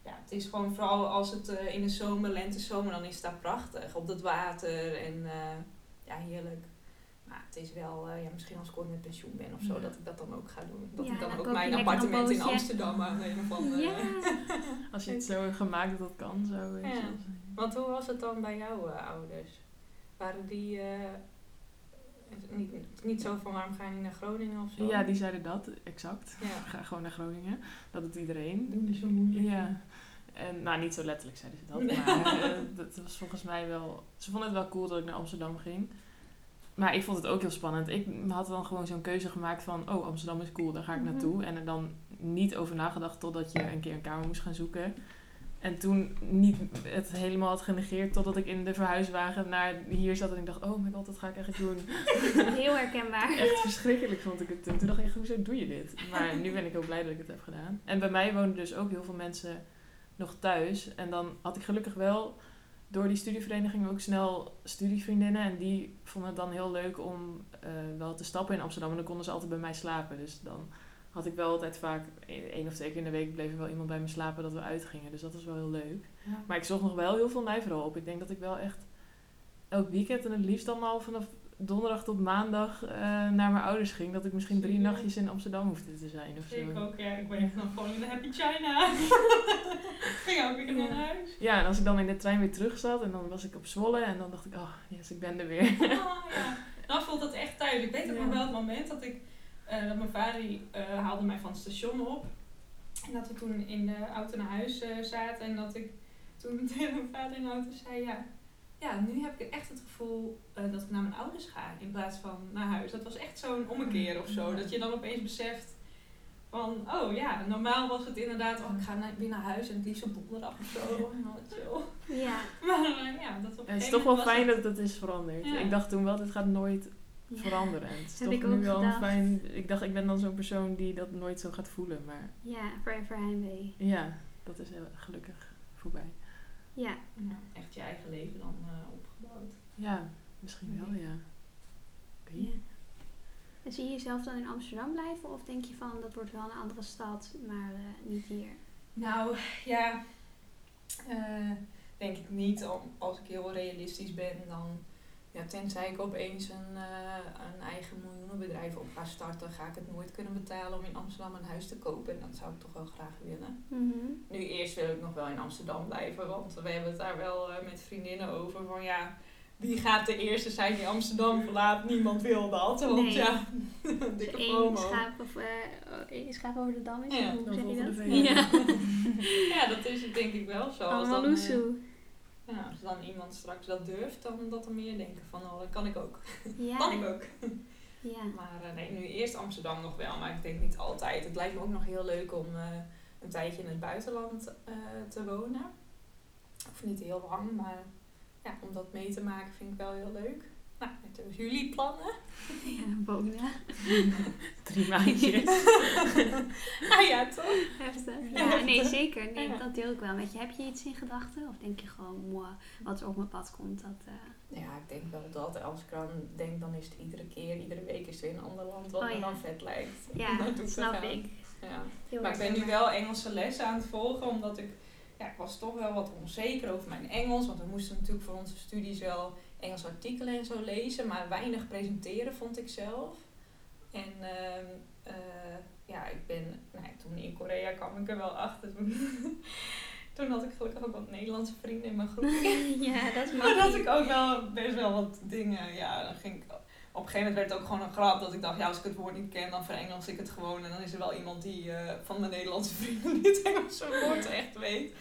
ja, het is gewoon vooral als het eh, in de zomer, lente, zomer, dan is het daar prachtig. Op het water en eh, ja, heerlijk. Maar het is wel, eh, ja, misschien als ik ooit met pensioen ben of zo, Ja. dat ik dat dan ook ga doen. Dat Ja, ik dan dan ook mijn een appartement in. Amsterdam aanneem van. eh, Ja. [LAUGHS] Als je het zo gemaakt dat dat kan, je Ja. Want hoe was het dan bij jouw eh, ouders? Waren die eh, niet, niet zo van waarom ga je niet naar Groningen of zo? Ja, die zeiden dat, exact. Ja. [LAUGHS] Ga gewoon naar Groningen. Dat doet iedereen. Doen dus zo moeilijk. Ja. En, nou, niet zo letterlijk zeiden ze dat, maar [LAUGHS] eh, dat was volgens mij wel... Ze vonden het wel cool dat ik naar Amsterdam ging. Maar ik vond het ook heel spannend. Ik had dan gewoon zo'n keuze gemaakt van... Oh, Amsterdam is cool, daar ga ik Mhm. naartoe. En er dan niet over nagedacht totdat je een keer een kamer moest gaan zoeken. En toen niet het helemaal had genegeerd totdat ik in de verhuiswagen naar hier zat. En ik dacht, oh my god, dat ga ik eigenlijk doen. [LAUGHS] Heel herkenbaar. Echt verschrikkelijk vond ik het toen. Toen dacht ik, echt, hoezo doe je dit? Maar nu ben ik ook blij dat ik het heb gedaan. En bij mij woonden dus ook heel veel mensen nog thuis. En dan had ik gelukkig wel door die studievereniging ook snel studievriendinnen. En die vonden het dan heel leuk om eh, wel te stappen in Amsterdam. En dan konden ze altijd bij mij slapen. Dus dan had ik wel altijd vaak één of twee keer in de week bleef er wel iemand bij me slapen dat we uitgingen. Dus dat was wel heel leuk. Ja. Maar ik zocht nog wel heel veel Nijverdal op. Ik denk dat ik wel echt elk weekend en het liefst dan al vanaf donderdag tot maandag eh, naar mijn ouders ging. Dat ik misschien drie nachtjes in Amsterdam hoefde te zijn of zo. Ik ook, ja. Ik ben nog gewoon in de Happy China. [LAUGHS] Ging ook weer naar huis. Ja, en als ik dan in de trein weer terug zat en dan was ik op Zwolle en dan dacht ik, oh yes, ik ben er weer. Oh, ja. Dan voelt dat echt thuis. Ik weet ook nog wel het moment dat ik, eh, dat mijn vader die, eh, haalde mij van het station op. En dat we toen in de auto naar huis eh, zaten en dat ik toen [LAUGHS] tegen mijn vader in de auto zei, ja, ja nu heb ik echt het gevoel eh, dat ik naar mijn ouders ga in plaats van naar huis. Dat was echt zo'n ommekeer of zo. Dat je dan opeens beseft van, oh ja, normaal was het inderdaad, oh ik ga naar, weer naar huis en het liefst op donderdag of zo. [LAUGHS] En dan chill. Ja. [LAUGHS] Maar ja, dat op En het is toch wel fijn het- dat het is veranderd. Ja. Ik dacht toen wel, dit gaat nooit Ja. veranderen. En het is Heb toch ik nu ook wel gedacht. fijn. Ik dacht, ik ben dan zo'n persoon die dat nooit zo gaat voelen. Maar Ja, forever heimwee. ja, dat is heel gelukkig voorbij. Ja. Ja, echt je eigen leven dan eh, opgebouwd. Ja, misschien wel, ja. Oké. ja. En zie je jezelf dan in Amsterdam blijven? Of denk je van, dat wordt wel een andere stad, maar eh, niet hier? Nou, ja, eh, denk ik niet. Als ik heel realistisch ben, dan, ja, tenzij ik opeens een, eh, een eigen miljoenenbedrijf op ga starten, ga ik het nooit kunnen betalen om in Amsterdam een huis te kopen. En dat zou ik toch wel graag willen. Mhm. Nu eerst wil ik nog wel in Amsterdam blijven, want we hebben het daar wel eh, met vriendinnen over van ja. Wie gaat de eerste zijn die Amsterdam verlaat? Niemand wil dat. Want Nee. ja, [LAUGHS] dikke één promo. schaap, of, eh, één schaap over de dam is, Ja, hoe zeg je dat? Ja. Ja, dat is het denk ik wel zo. Allemaal. Ja, als dan iemand straks dat durft, dan dat er meer denken van, oh, dat kan ik ook. Ja. [LAUGHS] Kan ik ook. Ja. Maar eh, nee, nu eerst Amsterdam nog wel, maar ik denk niet altijd. Het lijkt me ook nog heel leuk om eh, een tijdje in het buitenland eh, te wonen. Of niet heel lang, maar ja, om dat mee te maken vind ik wel heel leuk. Nou, dus jullie plannen? ja, wonen. [LAUGHS] Drie maandjes. [LAUGHS] ah ja, toch? Heftig. Ja. Ja, nee, zeker. Nee, Ja. dat deel ik wel met je. Heb je iets in gedachten? Of denk je gewoon, moi, wat er op mijn pad komt, dat... eh, Ja, ik denk wel dat als ik dan denk, dan is het iedere keer, iedere week is het weer een ander land wat Oh me dan vet lijkt. ja, [LAUGHS] te snap gaan. ik. Ja. Heel Maar ik ben nu wel Engelse lessen aan het volgen, omdat ik, ja, ik was toch wel wat onzeker over mijn Engels. Want we moesten natuurlijk voor onze studies wel Engelse artikelen en zo lezen, maar weinig presenteren vond ik zelf. En ehm, eh, ja, ik ben, nou, toen in Korea kwam ik er wel achter. [LAUGHS] Toen, had ik gelukkig ook wat Nederlandse vrienden in mijn groep. [LAUGHS] ja, dat is [LAUGHS] Maar dat makkelijk. ik ook wel best wel wat dingen, ja, dan ging ik... Op een gegeven moment werd het ook gewoon een grap dat ik dacht, ja, als ik het woord niet ken, dan verengels ik het gewoon. En dan is er wel iemand die eh, van mijn Nederlandse vrienden die het Engelse woord echt weet.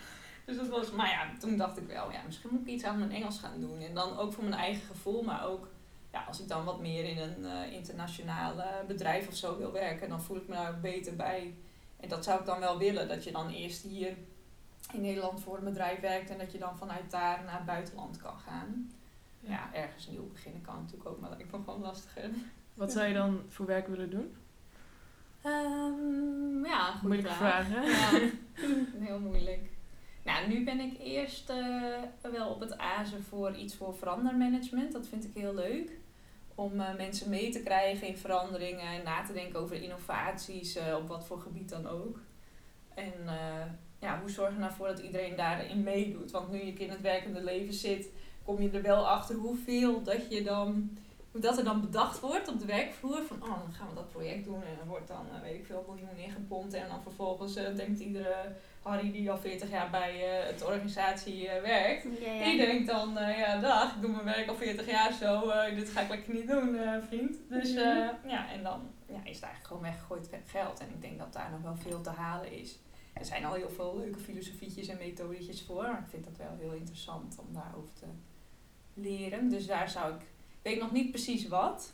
Dus dat was, maar ja, toen dacht ik wel, ja, misschien moet ik iets aan mijn Engels gaan doen. En dan ook voor mijn eigen gevoel, maar ook, ja, als ik dan wat meer in een eh internationaal bedrijf of zo wil werken, dan voel ik me daar beter bij. En dat zou ik dan wel willen, dat je dan eerst hier in Nederland voor een bedrijf werkt en dat je dan vanuit daar naar het buitenland kan gaan. Ja, ergens nieuw beginnen kan natuurlijk ook, maar dat lijkt me gewoon lastiger. Wat zou je dan voor werk willen doen? Ehm, ja, goede Moeilijke vraag. vragen. Ja, [LAUGHS] heel moeilijk. Nou, nu ben ik eerst eh, wel op het azen voor iets voor verandermanagement. Dat vind ik heel leuk. Om eh, mensen mee te krijgen in veranderingen en na te denken over innovaties, eh, op wat voor gebied dan ook. En ja, hoe zorg je nou voor dat iedereen daarin meedoet? Want nu je in het werkende leven zit, kom je er wel achter hoeveel dat je dan dat er dan bedacht wordt op de werkvloer van oh, dan gaan we dat project doen en er wordt dan, eh, weet ik veel, miljoen ingepompt en dan vervolgens eh, denkt iedere Harry die al 40 jaar bij eh, het organisatie werkt, Ja, ja. die denkt dan, ja dag, ik doe mijn werk al 40 jaar zo, dit ga ik lekker niet doen vriend. Dus Mhm. ja, en dan ja, is het eigenlijk gewoon weggegooid geld en ik denk dat daar nog wel veel te halen is. Er zijn al heel veel leuke filosofietjes en methodetjes voor, maar ik vind dat wel heel interessant om daarover te leren. Dus daar zou ik weet nog niet precies wat.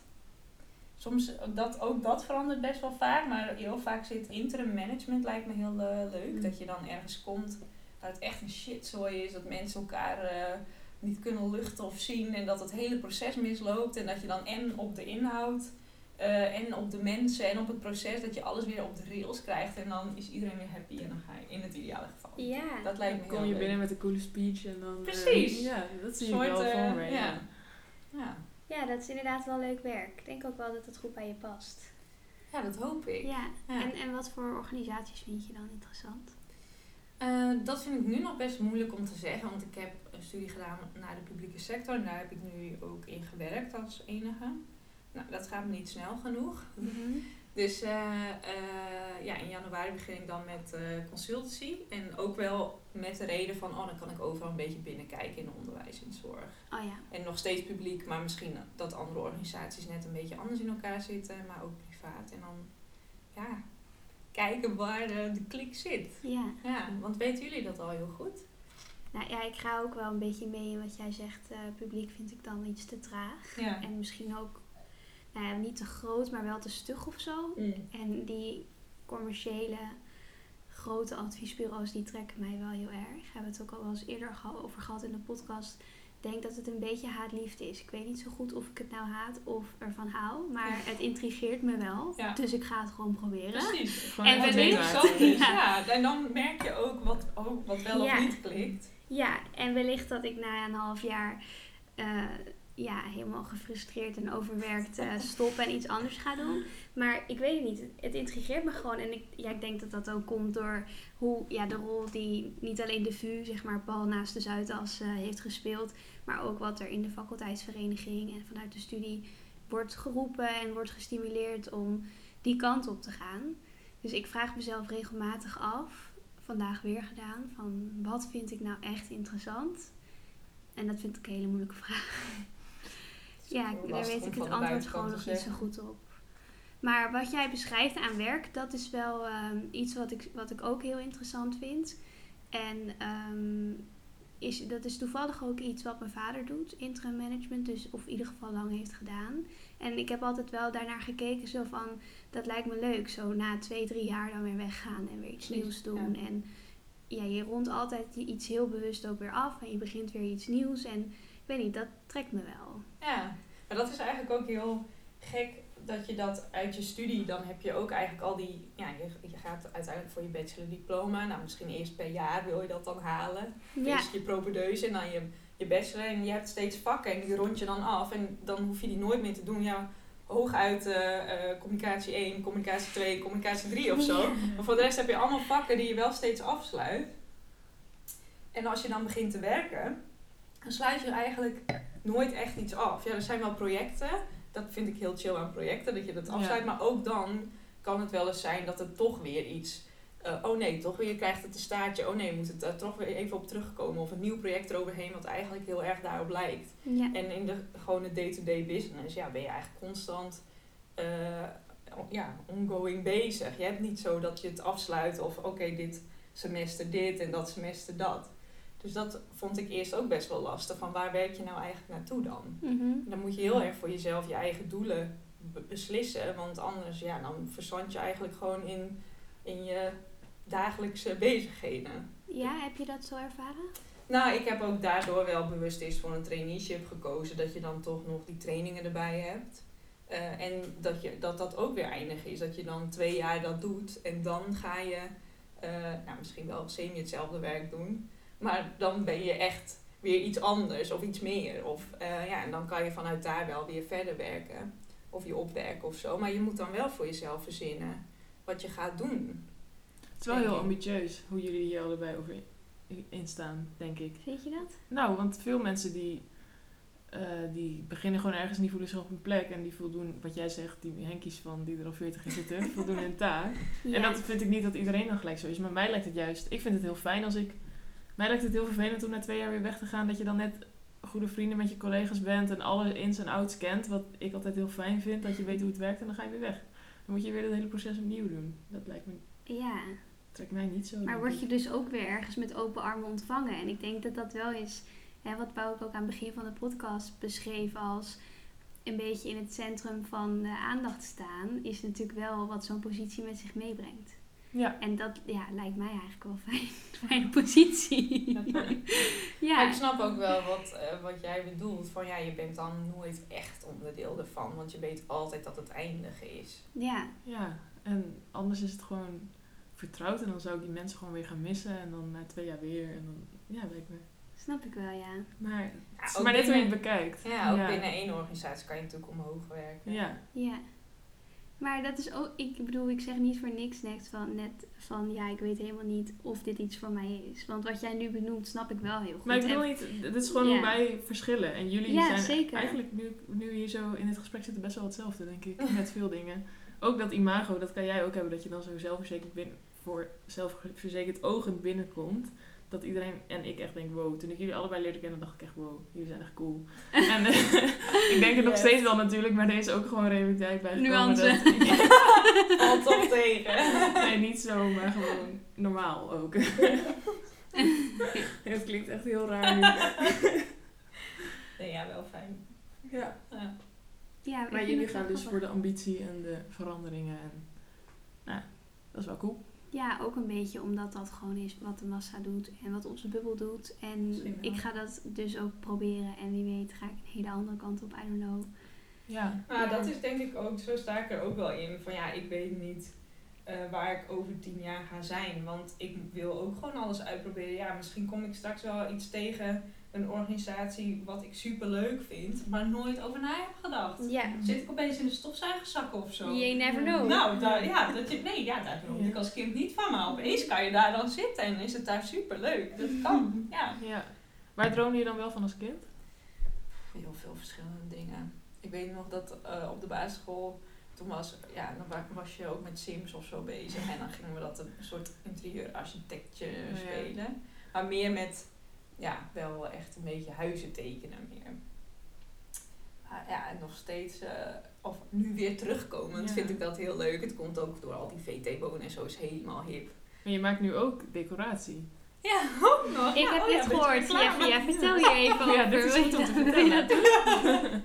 Soms, dat, ook dat verandert best wel vaak, maar heel vaak zit interim management lijkt me heel eh, leuk. Mm. Dat je dan ergens komt dat het echt een shitzooi is, dat mensen elkaar eh, niet kunnen luchten of zien en dat het hele proces misloopt en dat je dan en op de inhoud eh, en op de mensen en op het proces dat je alles weer op de rails krijgt en dan is iedereen weer happy en dan ga je in het ideale geval. Ja. Dat lijkt me Dan kom je leuk. binnen met een coole speech en dan... eh, Precies. ja, dat zie Soort, ik wel voor me. ja. Ja. Dat is inderdaad wel leuk werk. Ik denk ook wel dat het goed bij je past. ja, dat hoop ik. Ja. Ja. En, en wat voor organisaties vind je dan interessant? Eh, dat vind ik nu nog best moeilijk om te zeggen, want ik heb een studie gedaan naar de publieke sector en daar heb ik nu ook in gewerkt als enige. Nou, dat gaat me niet snel genoeg. Dus eh, eh, ja, in januari begin ik dan met eh, consultancy. En ook wel met de reden van, oh, dan kan ik overal een beetje binnenkijken in onderwijs en zorg. Oh ja. En nog steeds publiek, maar misschien dat andere organisaties net een beetje anders in elkaar zitten, maar ook privaat. En dan, ja, kijken waar de, klik zit. Ja. Ja, want weten jullie dat al heel goed? Nou ja, ik ga ook wel een beetje mee in wat jij zegt. publiek vind ik dan iets te traag. Ja. En misschien ook, nou ja, niet te groot, maar wel te stug of zo. Mm. En die commerciële grote adviesbureaus, die trekken mij wel heel erg. We hebben het ook al wel eens eerder over gehad in de podcast. Ik denk dat het een beetje haat-liefde is. Ik weet niet zo goed of ik het nou haat of ervan hou. Maar het [LAUGHS] intrigeert me wel. Ja. Dus ik ga het gewoon proberen. Precies. Gewoon En Wat meemaken. interessant is. Ja. Ja. en dan merk je ook wat, ook wat wel Ja. of niet klikt. Ja, en wellicht dat ik na een half jaar eh, ja, helemaal gefrustreerd en overwerkt eh, stop en iets anders ga doen. Maar ik weet het niet. Het intrigeert me gewoon. En ik, ja, ik denk dat dat ook komt door hoe ja, de rol die niet alleen de VU, zeg maar, Paul naast de Zuidas eh, heeft gespeeld. Maar ook wat er in de faculteitsvereniging en vanuit de studie wordt geroepen en wordt gestimuleerd om die kant op te gaan. Dus ik vraag mezelf regelmatig af, vandaag weer gedaan, van wat vind ik nou echt interessant? En dat vind ik een hele moeilijke vraag. Ja, daar weet ik het antwoord gewoon nog niet zo goed op. Maar wat jij beschrijft aan werk, dat is wel ehm, iets wat ik, wat ik ook heel interessant vind. En ehm, is, dat is toevallig ook iets wat mijn vader doet, interim management, dus of in ieder geval lang heeft gedaan. En ik heb altijd wel daarnaar gekeken, zo van, dat lijkt me leuk, zo na twee, drie jaar dan weer weggaan en weer iets nieuws doen. ja. En ja, je rondt altijd iets heel bewust ook weer af en je begint weer iets nieuws. En ik weet niet, dat trekt me wel. Ja, maar dat is eigenlijk ook heel gek dat je dat uit je studie, dan heb je ook eigenlijk al die, ja, je, je gaat uiteindelijk voor je bachelordiploma, nou misschien eerst per jaar wil je dat dan halen. Ja, Eerst je propedeuse en dan je, je bachelor en je hebt steeds vakken en die rond je dan af en dan hoef je die nooit meer te doen. Ja, hooguit eh, eh, communicatie 1, communicatie 2, communicatie 3 of zo. Maar voor de rest heb je allemaal vakken die je wel steeds afsluit. En als je dan begint te werken, dan sluit je eigenlijk nooit echt iets af. Ja, er zijn wel projecten. Dat vind ik heel chill aan projecten, dat je dat Ja. afsluit. Maar ook dan kan het wel eens zijn dat er toch weer iets... eh, oh nee, toch weer, je krijgt het een staartje. Oh nee, je moet het er toch weer even op terugkomen. Of een nieuw project eroverheen wat eigenlijk heel erg daarop lijkt. ja. En in de gewone day-to-day business ja, ben je eigenlijk constant eh, ja, ongoing bezig. Je hebt niet zo dat je het afsluit of oké, dit semester dit en dat semester dat. Dus dat vond ik eerst ook best wel lastig. Van waar werk je nou eigenlijk naartoe dan? Mhm. Dan moet je heel erg voor jezelf je eigen doelen be- beslissen. Want anders ja, dan verzand je eigenlijk gewoon in, in je dagelijkse [LAUGHS] bezigheden. ja, heb je dat zo ervaren? Nou, ik heb ook daardoor wel bewust eens voor een traineeship gekozen. Dat je dan toch nog die trainingen erbij hebt. Eh, en dat, je, dat dat ook weer eindig is. Dat je dan twee jaar dat doet. En dan ga je eh, nou, misschien wel semi hetzelfde werk doen. Maar dan ben je echt weer iets anders of iets meer. Of, eh, ja, en dan kan je vanuit daar wel weer verder werken. Of je opwerken of zo. Maar je moet dan wel voor jezelf verzinnen wat je gaat doen. Het is wel heel ambitieus hoe jullie hier allebei over in- in staan, denk ik. Vind je dat? Nou, want veel mensen die, eh, die beginnen gewoon ergens en die voelen zich op een plek. En die voldoen, wat jij zegt, die Henkies van die er al 40 in zitten, [LAUGHS] voldoen hun taak. Ja. En dat vind ik niet dat iedereen dan gelijk zo is. Maar mij lijkt het juist, ik vind het heel fijn als ik... Mij lijkt het heel vervelend om na twee jaar weer weg te gaan. Dat je dan net goede vrienden met je collega's bent en alle ins en outs kent. Wat ik altijd heel fijn vind, dat je weet hoe het werkt en dan ga je weer weg. Dan moet je weer het hele proces opnieuw doen. Dat lijkt me, ja. trekt mij niet zo. Maar word je dus ook weer ergens met open armen ontvangen. En ik denk dat dat wel is, hè, wat Pauw ook aan het begin van de podcast beschreef als een beetje in het centrum van de aandacht staan, is natuurlijk wel wat zo'n positie met zich meebrengt. Ja, En dat ja, lijkt mij eigenlijk wel fijn. [LAUGHS] Fijne positie. [LAUGHS] Maar ja. ik snap ook wel wat, eh, wat jij bedoelt. Van ja, je bent dan nooit echt onderdeel ervan. Want je weet altijd dat het eindige is. ja. ja, en anders is het gewoon vertrouwd. En dan zou ik die mensen gewoon weer gaan missen. En dan na twee jaar weer. En dan, ja, lijkt me. Snap ik wel, ja. Maar, Ja, maar net hoe je het bekijkt. Ja, ook binnen één organisatie kan je natuurlijk omhoog werken. Ja, Ja. Maar dat is ook, ik bedoel, ik zeg niet voor niks net van, net van, ja, ik weet helemaal niet of dit iets voor mij is. Want wat jij nu benoemt, snap ik wel heel goed. maar ik bedoel niet, dit is gewoon Ja. hoe wij verschillen. En jullie Ja, zijn zeker. eigenlijk nu, nu hier zo in het gesprek zitten best wel hetzelfde, denk ik. Met veel [LAUGHS] dingen. Ook dat imago, dat kan jij ook hebben, dat je dan zo zelfverzekerd binnen, voor zelfverzekerd ogend binnenkomt. Dat iedereen en ik echt denk, wow. Toen ik jullie allebei leerde kennen, dacht ik echt, wow, jullie zijn echt cool. [LAUGHS] en eh, ik denk het nog Yes. steeds wel natuurlijk, maar er is ook gewoon realiteit bij. Nuance. [LAUGHS] [LAUGHS] Toch tegen. nee, niet zo, maar gewoon normaal ook. het klinkt echt heel raar nu. Nee, ja, wel fijn. Ja. Ja. Ja, Maar jullie gaan dus voor de ambitie en de veranderingen. En, nou, dat is wel cool. Ja, ook een beetje omdat dat gewoon is wat de massa doet en wat onze bubbel doet. En ik ga dat dus ook proberen. En wie weet ga ik een hele andere kant op, I don't know. Ja. Maar dat is denk ik ook, zo sta ik er ook wel in. Van ja, ik weet niet eh, waar ik over tien jaar ga zijn. Want ik wil ook gewoon alles uitproberen. Ja, misschien kom ik straks wel iets tegen een organisatie wat ik super leuk vind, maar nooit over na heb gedacht. Ja, Zit ik opeens in de stofzuigerzak of zo? you never know. Nou, daar, ja, dat je, nee, ja, daar droomde Ja. ik als kind niet van. Maar opeens kan je daar dan zitten en is het daar super leuk. Dat [LAUGHS] kan, ja. ja. Waar droomde je dan wel van als kind? Heel veel verschillende dingen. Ik weet nog dat eh, op de basisschool, toen was, ja, dan wa- was je ook met Sims of zo bezig. En dan gingen we dat een soort interieurarchitectje ja. spelen. Maar meer met, ja, wel echt een beetje huizen tekenen meer. Maar ja, en nog steeds, eh, of nu weer terugkomend, Ja. vind ik dat heel leuk. Het komt ook door al die VT-wonen en zo is helemaal hip. Maar je maakt nu ook decoratie. Ja, ook nog. Ik Ja, heb oh dit ja, gehoord. Ja, ja, vertel hier even over. Ja, dit is goed om te je vertellen. doen?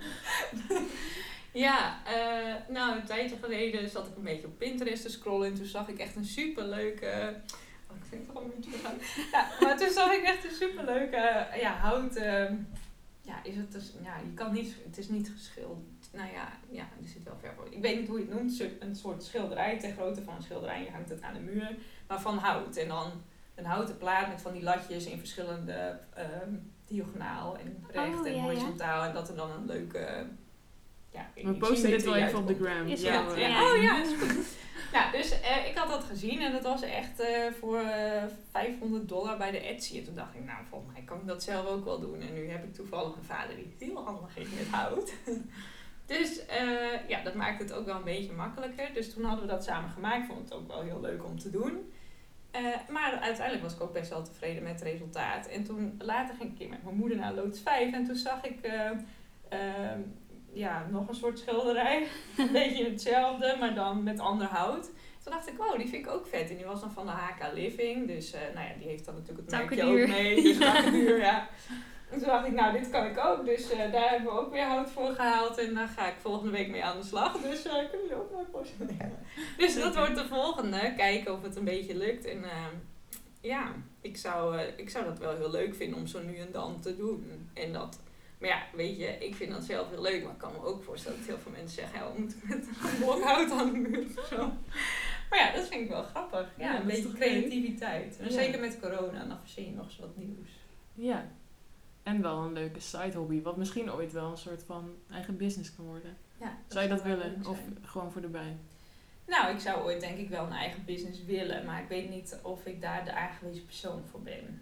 [LAUGHS] Ja, eh, nou een tijdje geleden zat ik een beetje op Pinterest te scrollen en toen zag ik echt een superleuke... Ik vind het toch een beetje gaan. Ja, maar toen zag ik echt een superleuke eh, ja, houten... Ja, is het dus, ja, je kan niet, het is niet geschilderd. Nou ja, ja, er zit wel ver voor. Ik weet niet hoe je het noemt, een soort schilderij, ter grootte van een schilderij. Je hangt het aan de muur, maar van hout. En dan een houten plaat met van die latjes in verschillende ehm, diagonaal en recht Oh, en ja, ja. horizontaal. En dat er dan een leuke... Ja, ik- We ik posten dit wel even op de gram. Is Ja, ja. Oh ja, is goed. [LAUGHS] Nou, dus eh, ik had dat gezien en dat was echt eh, voor eh 500 dollar bij de Etsy. En toen dacht ik, nou, volgens mij kan ik dat zelf ook wel doen. En nu heb ik toevallig een vader die heel handig is met hout. [LAUGHS] dus eh, ja, dat maakt het ook wel een beetje makkelijker. Dus toen hadden we dat samen gemaakt. Ik vond het ook wel heel leuk om te doen. Eh, maar uiteindelijk was ik ook best wel tevreden met het resultaat. En toen later ging ik een keer met mijn moeder naar Loods 5 en toen zag ik eh, ehm, ja, nog een soort schilderij. [LAUGHS] een beetje hetzelfde, maar dan met ander hout. Toen dacht ik, oh, die vind ik ook vet. En die was dan van de HK Living. Dus eh, nou ja, die heeft dan natuurlijk het merkje ook mee. Dus takkenduur, [LAUGHS] ja. En toen dacht ik, nou, dit kan ik ook. Dus eh, daar hebben we ook weer hout voor gehaald. En daar ga ik volgende week mee aan de slag. [LAUGHS] Dus eh kunnen jullie ook maar posteren. Dus dat wordt de volgende. Kijken of het een beetje lukt. En eh, ja, ik zou, ik zou dat wel heel leuk vinden om zo nu en dan te doen. En dat... Maar ja, weet je, ik vind dat zelf heel leuk. Maar ik kan me ook voorstellen dat heel veel mensen zeggen... Ja, we moeten met een [LAUGHS] blok hout aan de muur of [LAUGHS] zo. Maar ja, dat vind ik wel grappig. Ja, Ja, een dat is beetje creativiteit. En Ja. zeker met corona, dan verzin je nog eens wat nieuws. Ja. En wel een leuke side hobby, wat misschien ooit wel een soort van eigen business kan worden. Ja, Zou je dat willen? Of gewoon voor de bij? Nou, ik zou ooit denk ik wel een eigen business willen. Maar ik weet niet of ik daar de aangewezen persoon voor ben.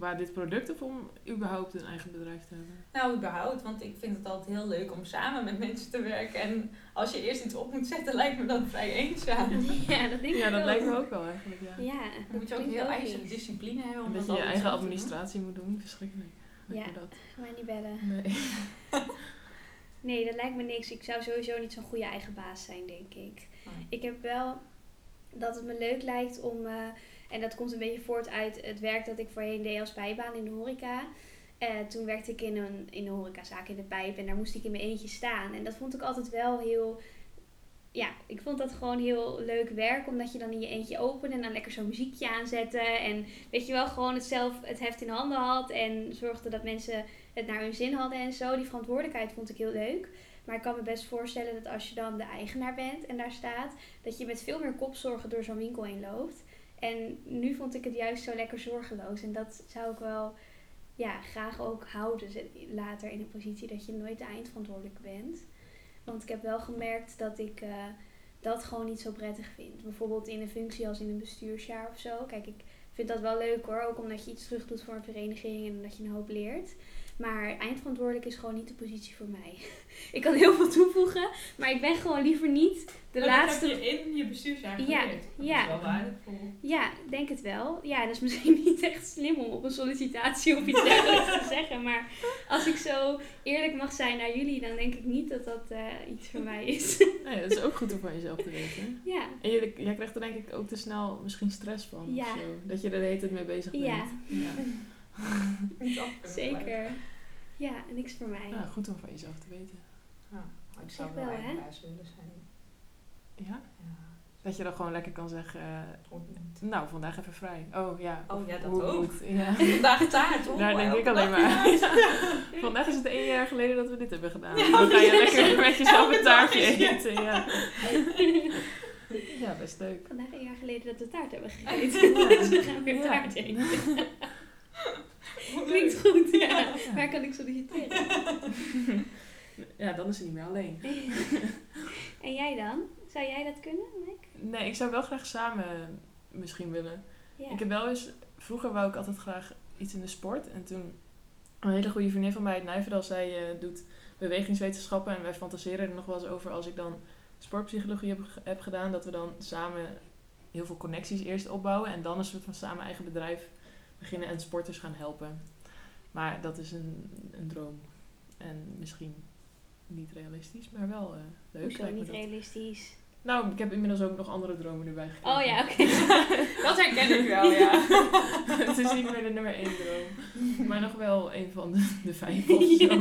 Qua dit product of om überhaupt een eigen bedrijf te hebben? Nou, überhaupt, want ik vind het altijd heel leuk om samen met mensen te werken. En als je eerst iets op moet zetten, lijkt me dat vrij eenzaam. [LAUGHS] Ja, dat denk ik Ja, dat lijkt me ook wel eigenlijk, ja. Ja, Dan moet je ook heel logisch. ijzeren discipline hebben. En om dat je dat je eigen administratie moet doen, verschrikkelijk. Ja. dat. Ga mij niet bellen. Nee. [LAUGHS] Nee, dat lijkt me niks. Ik zou sowieso niet zo'n goede eigen baas zijn, denk ik. Ik heb wel dat het me leuk lijkt om, eh, en dat komt een beetje voort uit het werk dat ik voorheen deed als bijbaan in de horeca. Eh, toen werkte ik in een, in een horecazaak in de pijp en daar moest ik in mijn eentje staan. En dat vond ik altijd wel heel, ja, ik vond dat gewoon heel leuk werk, omdat je dan in je eentje opende en dan lekker zo'n muziekje aanzette. En weet je wel, gewoon het zelf het heft in handen had en zorgde dat mensen het naar hun zin hadden en zo. Die verantwoordelijkheid vond ik heel leuk. Maar ik kan me best voorstellen dat als je dan de eigenaar bent en daar staat, dat je met veel meer kopzorgen door zo'n winkel heen loopt. En nu vond ik het juist zo lekker zorgeloos. En dat zou ik wel ja, graag ook houden later in een positie dat je nooit de eindverantwoordelijk bent. Want ik heb wel gemerkt dat ik eh, dat gewoon niet zo prettig vind. Bijvoorbeeld in een functie als in een bestuursjaar of zo. Kijk, ik vind dat wel leuk hoor. Ook omdat je iets terug doet voor een vereniging en dat je een hoop leert. Maar eindverantwoordelijk is gewoon niet de positie voor mij. [LAUGHS] ik kan heel veel toevoegen, maar ik ben gewoon liever niet de Maar laatste. Dat heb je in je bestuursjaar Ja, geleerd. Dat ja. is wel waardevol. Ja, ik denk het wel. Ja, dat is misschien [LAUGHS] niet echt slim om op een sollicitatie of iets dergelijks te [LAUGHS] zeggen. Maar als ik zo eerlijk mag zijn naar jullie, dan denk ik niet dat dat eh, iets voor mij is. Nee, dat is ook goed om van jezelf te weten. ja, En je, jij krijgt er denk ik ook te snel misschien stress van. Ja. Of zo. Dat je er de hele tijd mee bezig bent. Ja. Ja. Zeker. Ja, niks voor mij. Ja, goed om van jezelf te weten. Ja, ik zou wel willen zijn. Ja? Ja, Dat je dan gewoon lekker kan zeggen, eh, nou, vandaag even vrij. Oh ja. Oh ja, dat ook. moet. [LAUGHS] Ja. Vandaag taart, hoor. Daar denk ik alleen maar. [LAUGHS] Vandaag is het één jaar geleden dat we dit hebben gedaan. Ja, dan ga je lekker [LAUGHS] met jezelf Elke een taartje eten. Ja. ja, best leuk. Vandaag een jaar geleden dat we taart hebben gegeten. dus we gaan weer Ja. taart eten. Klinkt goed, ja. Ja. Waar kan ik solliciteren? Ja, dan is ze niet meer alleen. [LAUGHS] En jij dan? Zou jij dat kunnen, Mike? Nee, ik zou wel graag samen misschien willen. Ja. Ik heb wel eens, vroeger wou ik altijd graag iets in de sport. En toen, een hele goede vriendin van mij uit Nijverdal, zij eh, doet bewegingswetenschappen. En wij fantaseren er nog wel eens over als ik dan sportpsychologie heb, heb gedaan. Dat we dan samen heel veel connecties eerst opbouwen. En dan een soort van samen eigen bedrijf beginnen en sporters gaan helpen. Maar dat is een, een droom. En misschien niet realistisch, maar wel eh, leuk. Hoezo niet dat. realistisch? Nou, ik heb inmiddels ook nog andere dromen erbij gekregen. Oh ja, oké. [LAUGHS] Dat herken ik wel, ja. [LAUGHS] het is niet meer de nummer één droom. Maar nog wel een van de, de vijf of zo.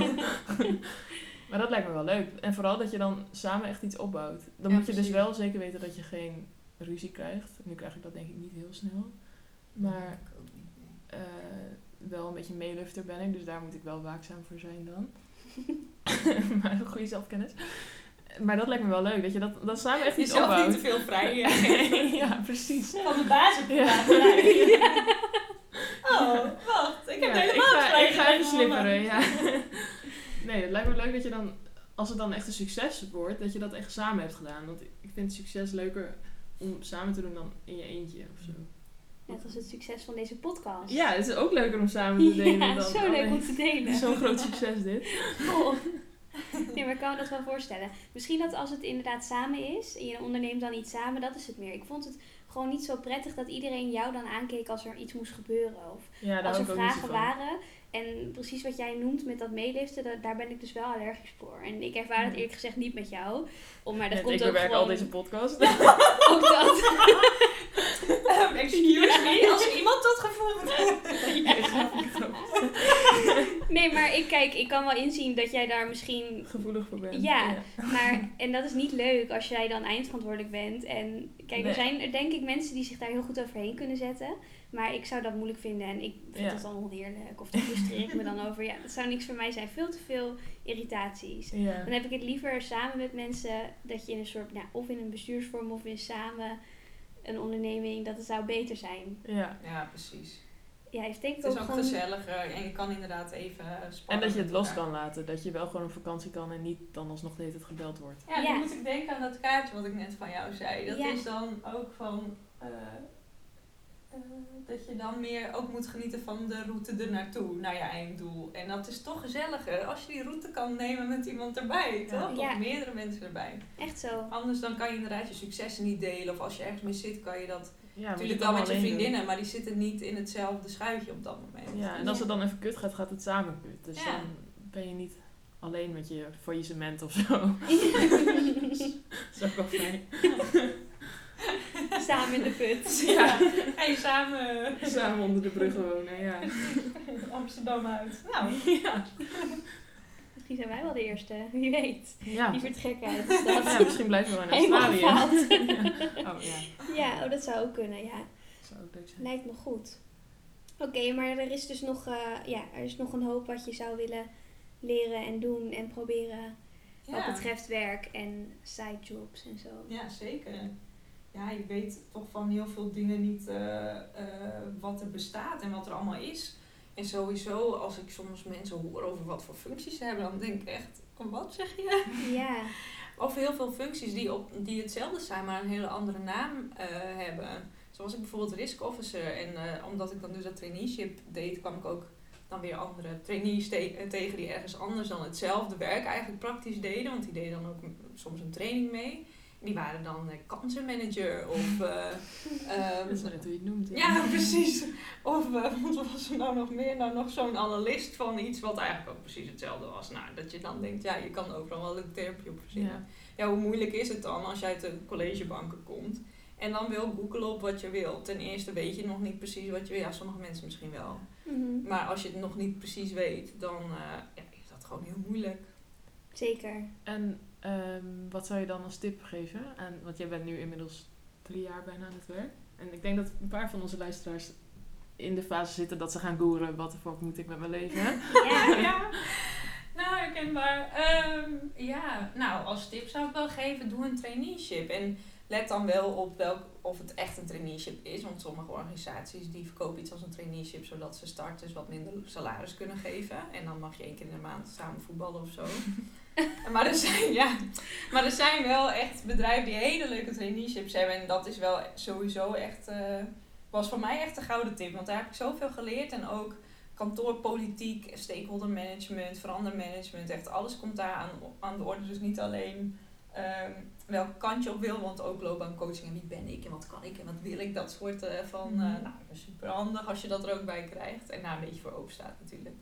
[LAUGHS] maar dat lijkt me wel leuk. En vooral dat je dan samen echt iets opbouwt. Dan Ja, moet je dus wel zeker weten dat je geen ruzie krijgt. Nu krijg ik dat denk ik niet heel snel. Maar Eh, wel een beetje meelufter ben ik. Dus daar moet ik wel waakzaam voor zijn dan. [LAUGHS] maar een goede zelfkennis. Maar dat lijkt me wel leuk. Dat je dat, dat samen echt iets Jezelf opbouwt. niet te veel vrij. [LAUGHS] ja, precies. Van de basis [LAUGHS] Ja. Oh, wacht. Ik heb Ja, helemaal ik ga, vrij ik ga even slipperen, ja. Nee, het lijkt me leuk dat je dan, als het dan echt een succes wordt, dat je dat echt samen hebt gedaan. Want ik ik vind succes leuker om samen te doen dan in je eentje of zo. Net als het succes van deze podcast. Ja, het is ook leuker om samen te [LAUGHS] delen Ja, dan zo leuk om te delen. Zo'n groot succes dit. [LAUGHS] Cool. Nee, maar ik kan me dat wel voorstellen. Misschien dat als het inderdaad samen is en je onderneemt dan iets samen, dat is het meer. Ik vond het gewoon niet zo prettig dat iedereen jou dan aankeek als er iets moest gebeuren. Of Ja, als er vragen waren. En precies wat jij noemt met dat meeliften, da- daar ben ik dus wel allergisch voor. En ik ervaar dat eerlijk gezegd niet met jou. Om, maar dat Net, komt ik ook bewerk gewoon... al deze podcast. [LAUGHS] Ook dat. [LAUGHS] Ehm, excuse me, als iemand dat gevoel [LAUGHS] Nee, maar ik kijk, ik kan wel inzien dat jij daar misschien Gevoelig voor ben. Ja. Maar, en dat is niet leuk als jij dan eindverantwoordelijk bent. En kijk, Nee. er zijn er denk ik mensen die zich daar heel goed overheen kunnen zetten. Maar ik zou dat moeilijk vinden en ik vind Ja. dat dan oneerlijk. Of daar frustreer ik me dan [LAUGHS] over. Ja, dat zou niks voor mij zijn. Veel te veel irritaties. Ja. Dan heb ik het liever samen met mensen dat je in een soort, nou, of in een bestuursvorm of in samen een onderneming, dat het zou beter zijn. ja. Ja, precies. Ja, heeft denk ik Het is ook ook gewoon... gezelliger en je kan inderdaad even En spannen dat je het los kan laten. Dat je wel gewoon op vakantie kan en niet dan alsnog de hele tijd gebeld wordt. Ja, Ja. dan moet ik denken aan dat kaartje wat ik net van jou zei. Dat Ja. is dan ook van... eh, dat je dan meer ook moet genieten van de route ernaartoe, naar je einddoel. En dat is toch gezelliger als je die route kan nemen met iemand erbij, Ja. toch? Ja. Of meerdere mensen erbij. Echt zo. Anders dan kan je inderdaad je successen niet delen. Of als je ergens mee zit, kan je dat Ja, natuurlijk wel met je doen. vriendinnen. Maar die zitten niet in hetzelfde schuitje op dat moment. Ja, en als het dan even kut gaat, gaat het samen kut. Dus Ja. dan ben je niet alleen met je faillissement of zo. [LAUGHS] [LAUGHS] dat is ook wel fijn. [LAUGHS] samen in de put. [LAUGHS] Ja, ga je samen Samen onder de brug wonen, ja. [LAUGHS] Amsterdam uit. Nou, [LAUGHS] Ja, Misschien zijn wij wel de eerste. Wie weet. ja. Die vertrekken uit de stad. ja misschien blijven we wel in Australië. Ja. Oh ja, Ja, oh, dat zou ook kunnen, ja. dat zou ook leuk zijn. Lijkt me goed. Oké, maar er is dus nog, eh, ja, er is nog een hoop wat je zou willen leren en doen en proberen wat betreft werk en sidejobs en zo. Ja, zeker. Ja, je weet toch van heel veel dingen niet eh, eh, wat er bestaat en wat er allemaal is. En sowieso, als ik soms mensen hoor over wat voor functies ze hebben, dan denk ik echt, wat zeg je? Ja, [LAUGHS] Over heel veel functies die, op, die hetzelfde zijn, maar een hele andere naam eh, hebben. Zoals ik bijvoorbeeld risk officer. En omdat ik dan dus dat traineeship deed, kwam ik ook dan weer andere trainees te- tegen die ergens anders dan hetzelfde werk eigenlijk praktisch deden. Want die deden dan ook soms een training mee. Die waren dan eh, kansenmanager of... eh, [LAUGHS] ehm, Dat is net hoe je het noemt. ja, precies. Of eh, wat was er nou nog meer? Nou, nog zo'n analist van iets wat eigenlijk ook precies hetzelfde was. Nou, dat je dan denkt, ja, je kan overal wel een termpje op verzinnen. Ja. Ja, hoe moeilijk is het dan als je uit de collegebanken komt en dan wil googlen op wat je wilt? Ten eerste weet je nog niet precies wat je wil. Ja, sommige mensen misschien wel. mhm, Maar als je het nog niet precies weet, dan eh, ja, is dat gewoon heel moeilijk. zeker. En ehm, wat zou je dan als tip geven? aan want jij bent nu inmiddels drie jaar bijna aan het werk. En ik denk dat een paar van onze luisteraars in de fase zitten dat ze gaan googlen. Wat de fuck moet ik met mijn leven? Ja, [LAUGHS] ja. Nou, herkenbaar. Ehm ja, nou, als tip zou ik wel geven, doe een traineeship. En let dan wel op welk, of het echt een traineeship is. Want sommige organisaties die verkopen iets als een traineeship, zodat ze starters wat minder salaris kunnen geven. En dan mag je één keer in de maand samen voetballen of zo. [LAUGHS] maar, er zijn, ja, maar er zijn wel echt bedrijven die hele leuke traineeships hebben. En dat is wel sowieso echt, eh, was voor mij echt een gouden tip. Want daar heb ik zoveel geleerd. En ook kantoorpolitiek, stakeholder management, verandermanagement. Echt alles komt daar aan, aan de orde. Dus niet alleen ehm welke kant je op wil, want ook loopbaancoaching en wie ben ik en wat kan ik en wat wil ik. Dat soort eh, van, Mhm. nou, super handig als je dat er ook bij krijgt. En daar een beetje voor open staat natuurlijk.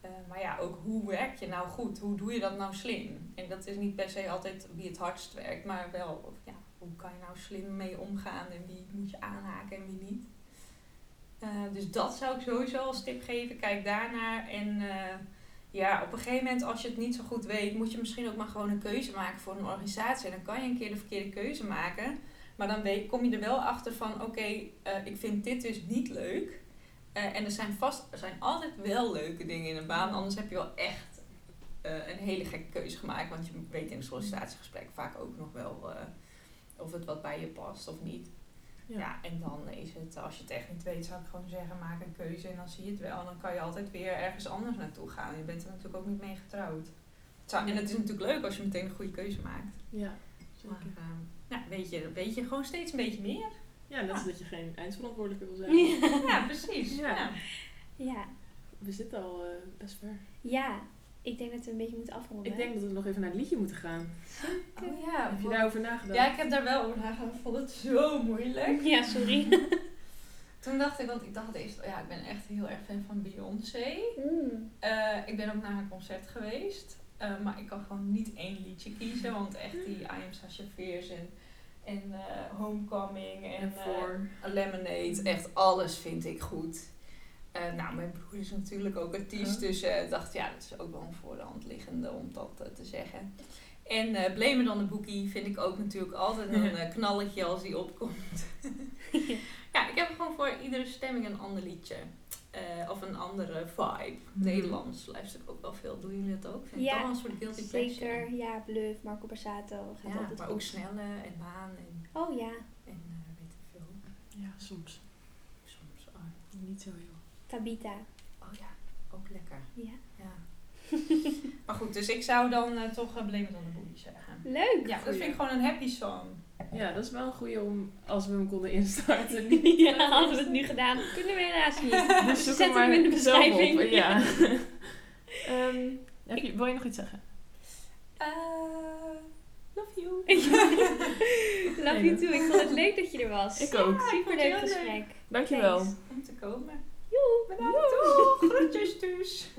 Eh, maar ja, ook hoe werk je nou goed? Hoe doe je dat nou slim? En dat is niet per se altijd wie het hardst werkt, maar wel, ja, hoe kan je nou slim mee omgaan en wie moet je aanhaken en wie niet? Dus dat zou ik sowieso als tip geven. Kijk daarnaar. En ja, op een gegeven moment als je het niet zo goed weet, moet je misschien ook maar gewoon een keuze maken voor een organisatie. En dan kan je een keer de verkeerde keuze maken. Maar dan weet, kom je er wel achter van, oké, eh, ik vind dit dus niet leuk. Eh, en er zijn vast, er zijn altijd wel leuke dingen in een baan. Anders heb je wel echt eh, een hele gekke keuze gemaakt. Want je weet in een sollicitatiegesprek vaak ook nog wel of het wat bij je past of niet. Ja. en dan is het, als je het echt niet weet, zou ik gewoon zeggen, maak een keuze en dan zie je het wel. En dan kan je altijd weer ergens anders naartoe gaan. Je bent er natuurlijk ook niet mee getrouwd. Het zou- en het is natuurlijk leuk als je meteen een goede keuze maakt. Ja, Maar nou, weet, je, weet je gewoon steeds een beetje meer. Ja, net als dat je geen eindverantwoordelijke wil zijn. [LAUGHS] Ja, precies. Ja. Ja. Ja. We zitten al eh, best ver. ja, ik denk dat we een beetje moeten afronden. Ik denk dat we nog even naar het liedje moeten gaan. Ja, Heb je daarover nagedacht? ja, ik heb daar wel over nagedacht. Ik vond het zo moeilijk. Ja, sorry. [LAUGHS] Toen dacht ik, want ik dacht eerst, ja, ik ben echt heel erg fan van Beyoncé. Mm. Eh, ik ben ook naar haar concert geweest. Eh, maar ik kan gewoon niet één liedje kiezen. Want echt die I Am Sasha Fierce en, en eh, Homecoming en, En voor. eh, Lemonade. Echt alles vind ik goed. Eh, nou, mijn broer is natuurlijk ook artiest. Ja. Dus eh, ik dacht, ja, dat is ook wel een voor de hand liggende om dat te zeggen. En eh Blame It on the Bookie vind ik ook natuurlijk altijd een eh, knalletje als die opkomt. [LAUGHS] ja, ik heb gewoon voor iedere stemming een ander liedje. Eh, of een andere vibe. Mhm. Nederlands luister ik ook wel veel. Doen jullie dat ook? Vind ik Ja, wel een soort guilty pleasure. Zeker, ja, Bluff, Marco Borsato gaat Ja, altijd maar goed. ook snelle en maan en, Oh ja, en eh, weet ik veel. Ja, soms. Soms. Oh, Niet zo heel. Tabita. oh ja, ook lekker. Ja. Ja. [LAUGHS] maar goed, dus ik zou dan eh, toch uh, Blame It on the Boogie zeggen. Leuk. Ja, dat vind ik gewoon een happy song. Ja, dat is wel een goeie om, als we hem konden instarten. [LAUGHS] Ja, hadden we het nu gedaan, kunnen we helaas niet. [LAUGHS] Dus zoek Zet hem hem maar in de op, beschrijving. Ja. Ehm, heb je, wil je nog iets zeggen? Eh, love you. Love you too. Ik vond het leuk dat je er was. Ik ook. Super leuk gesprek. Dankjewel. Thanks. Om te komen. Joe. Bedankt. Doeg. Groetjes dus.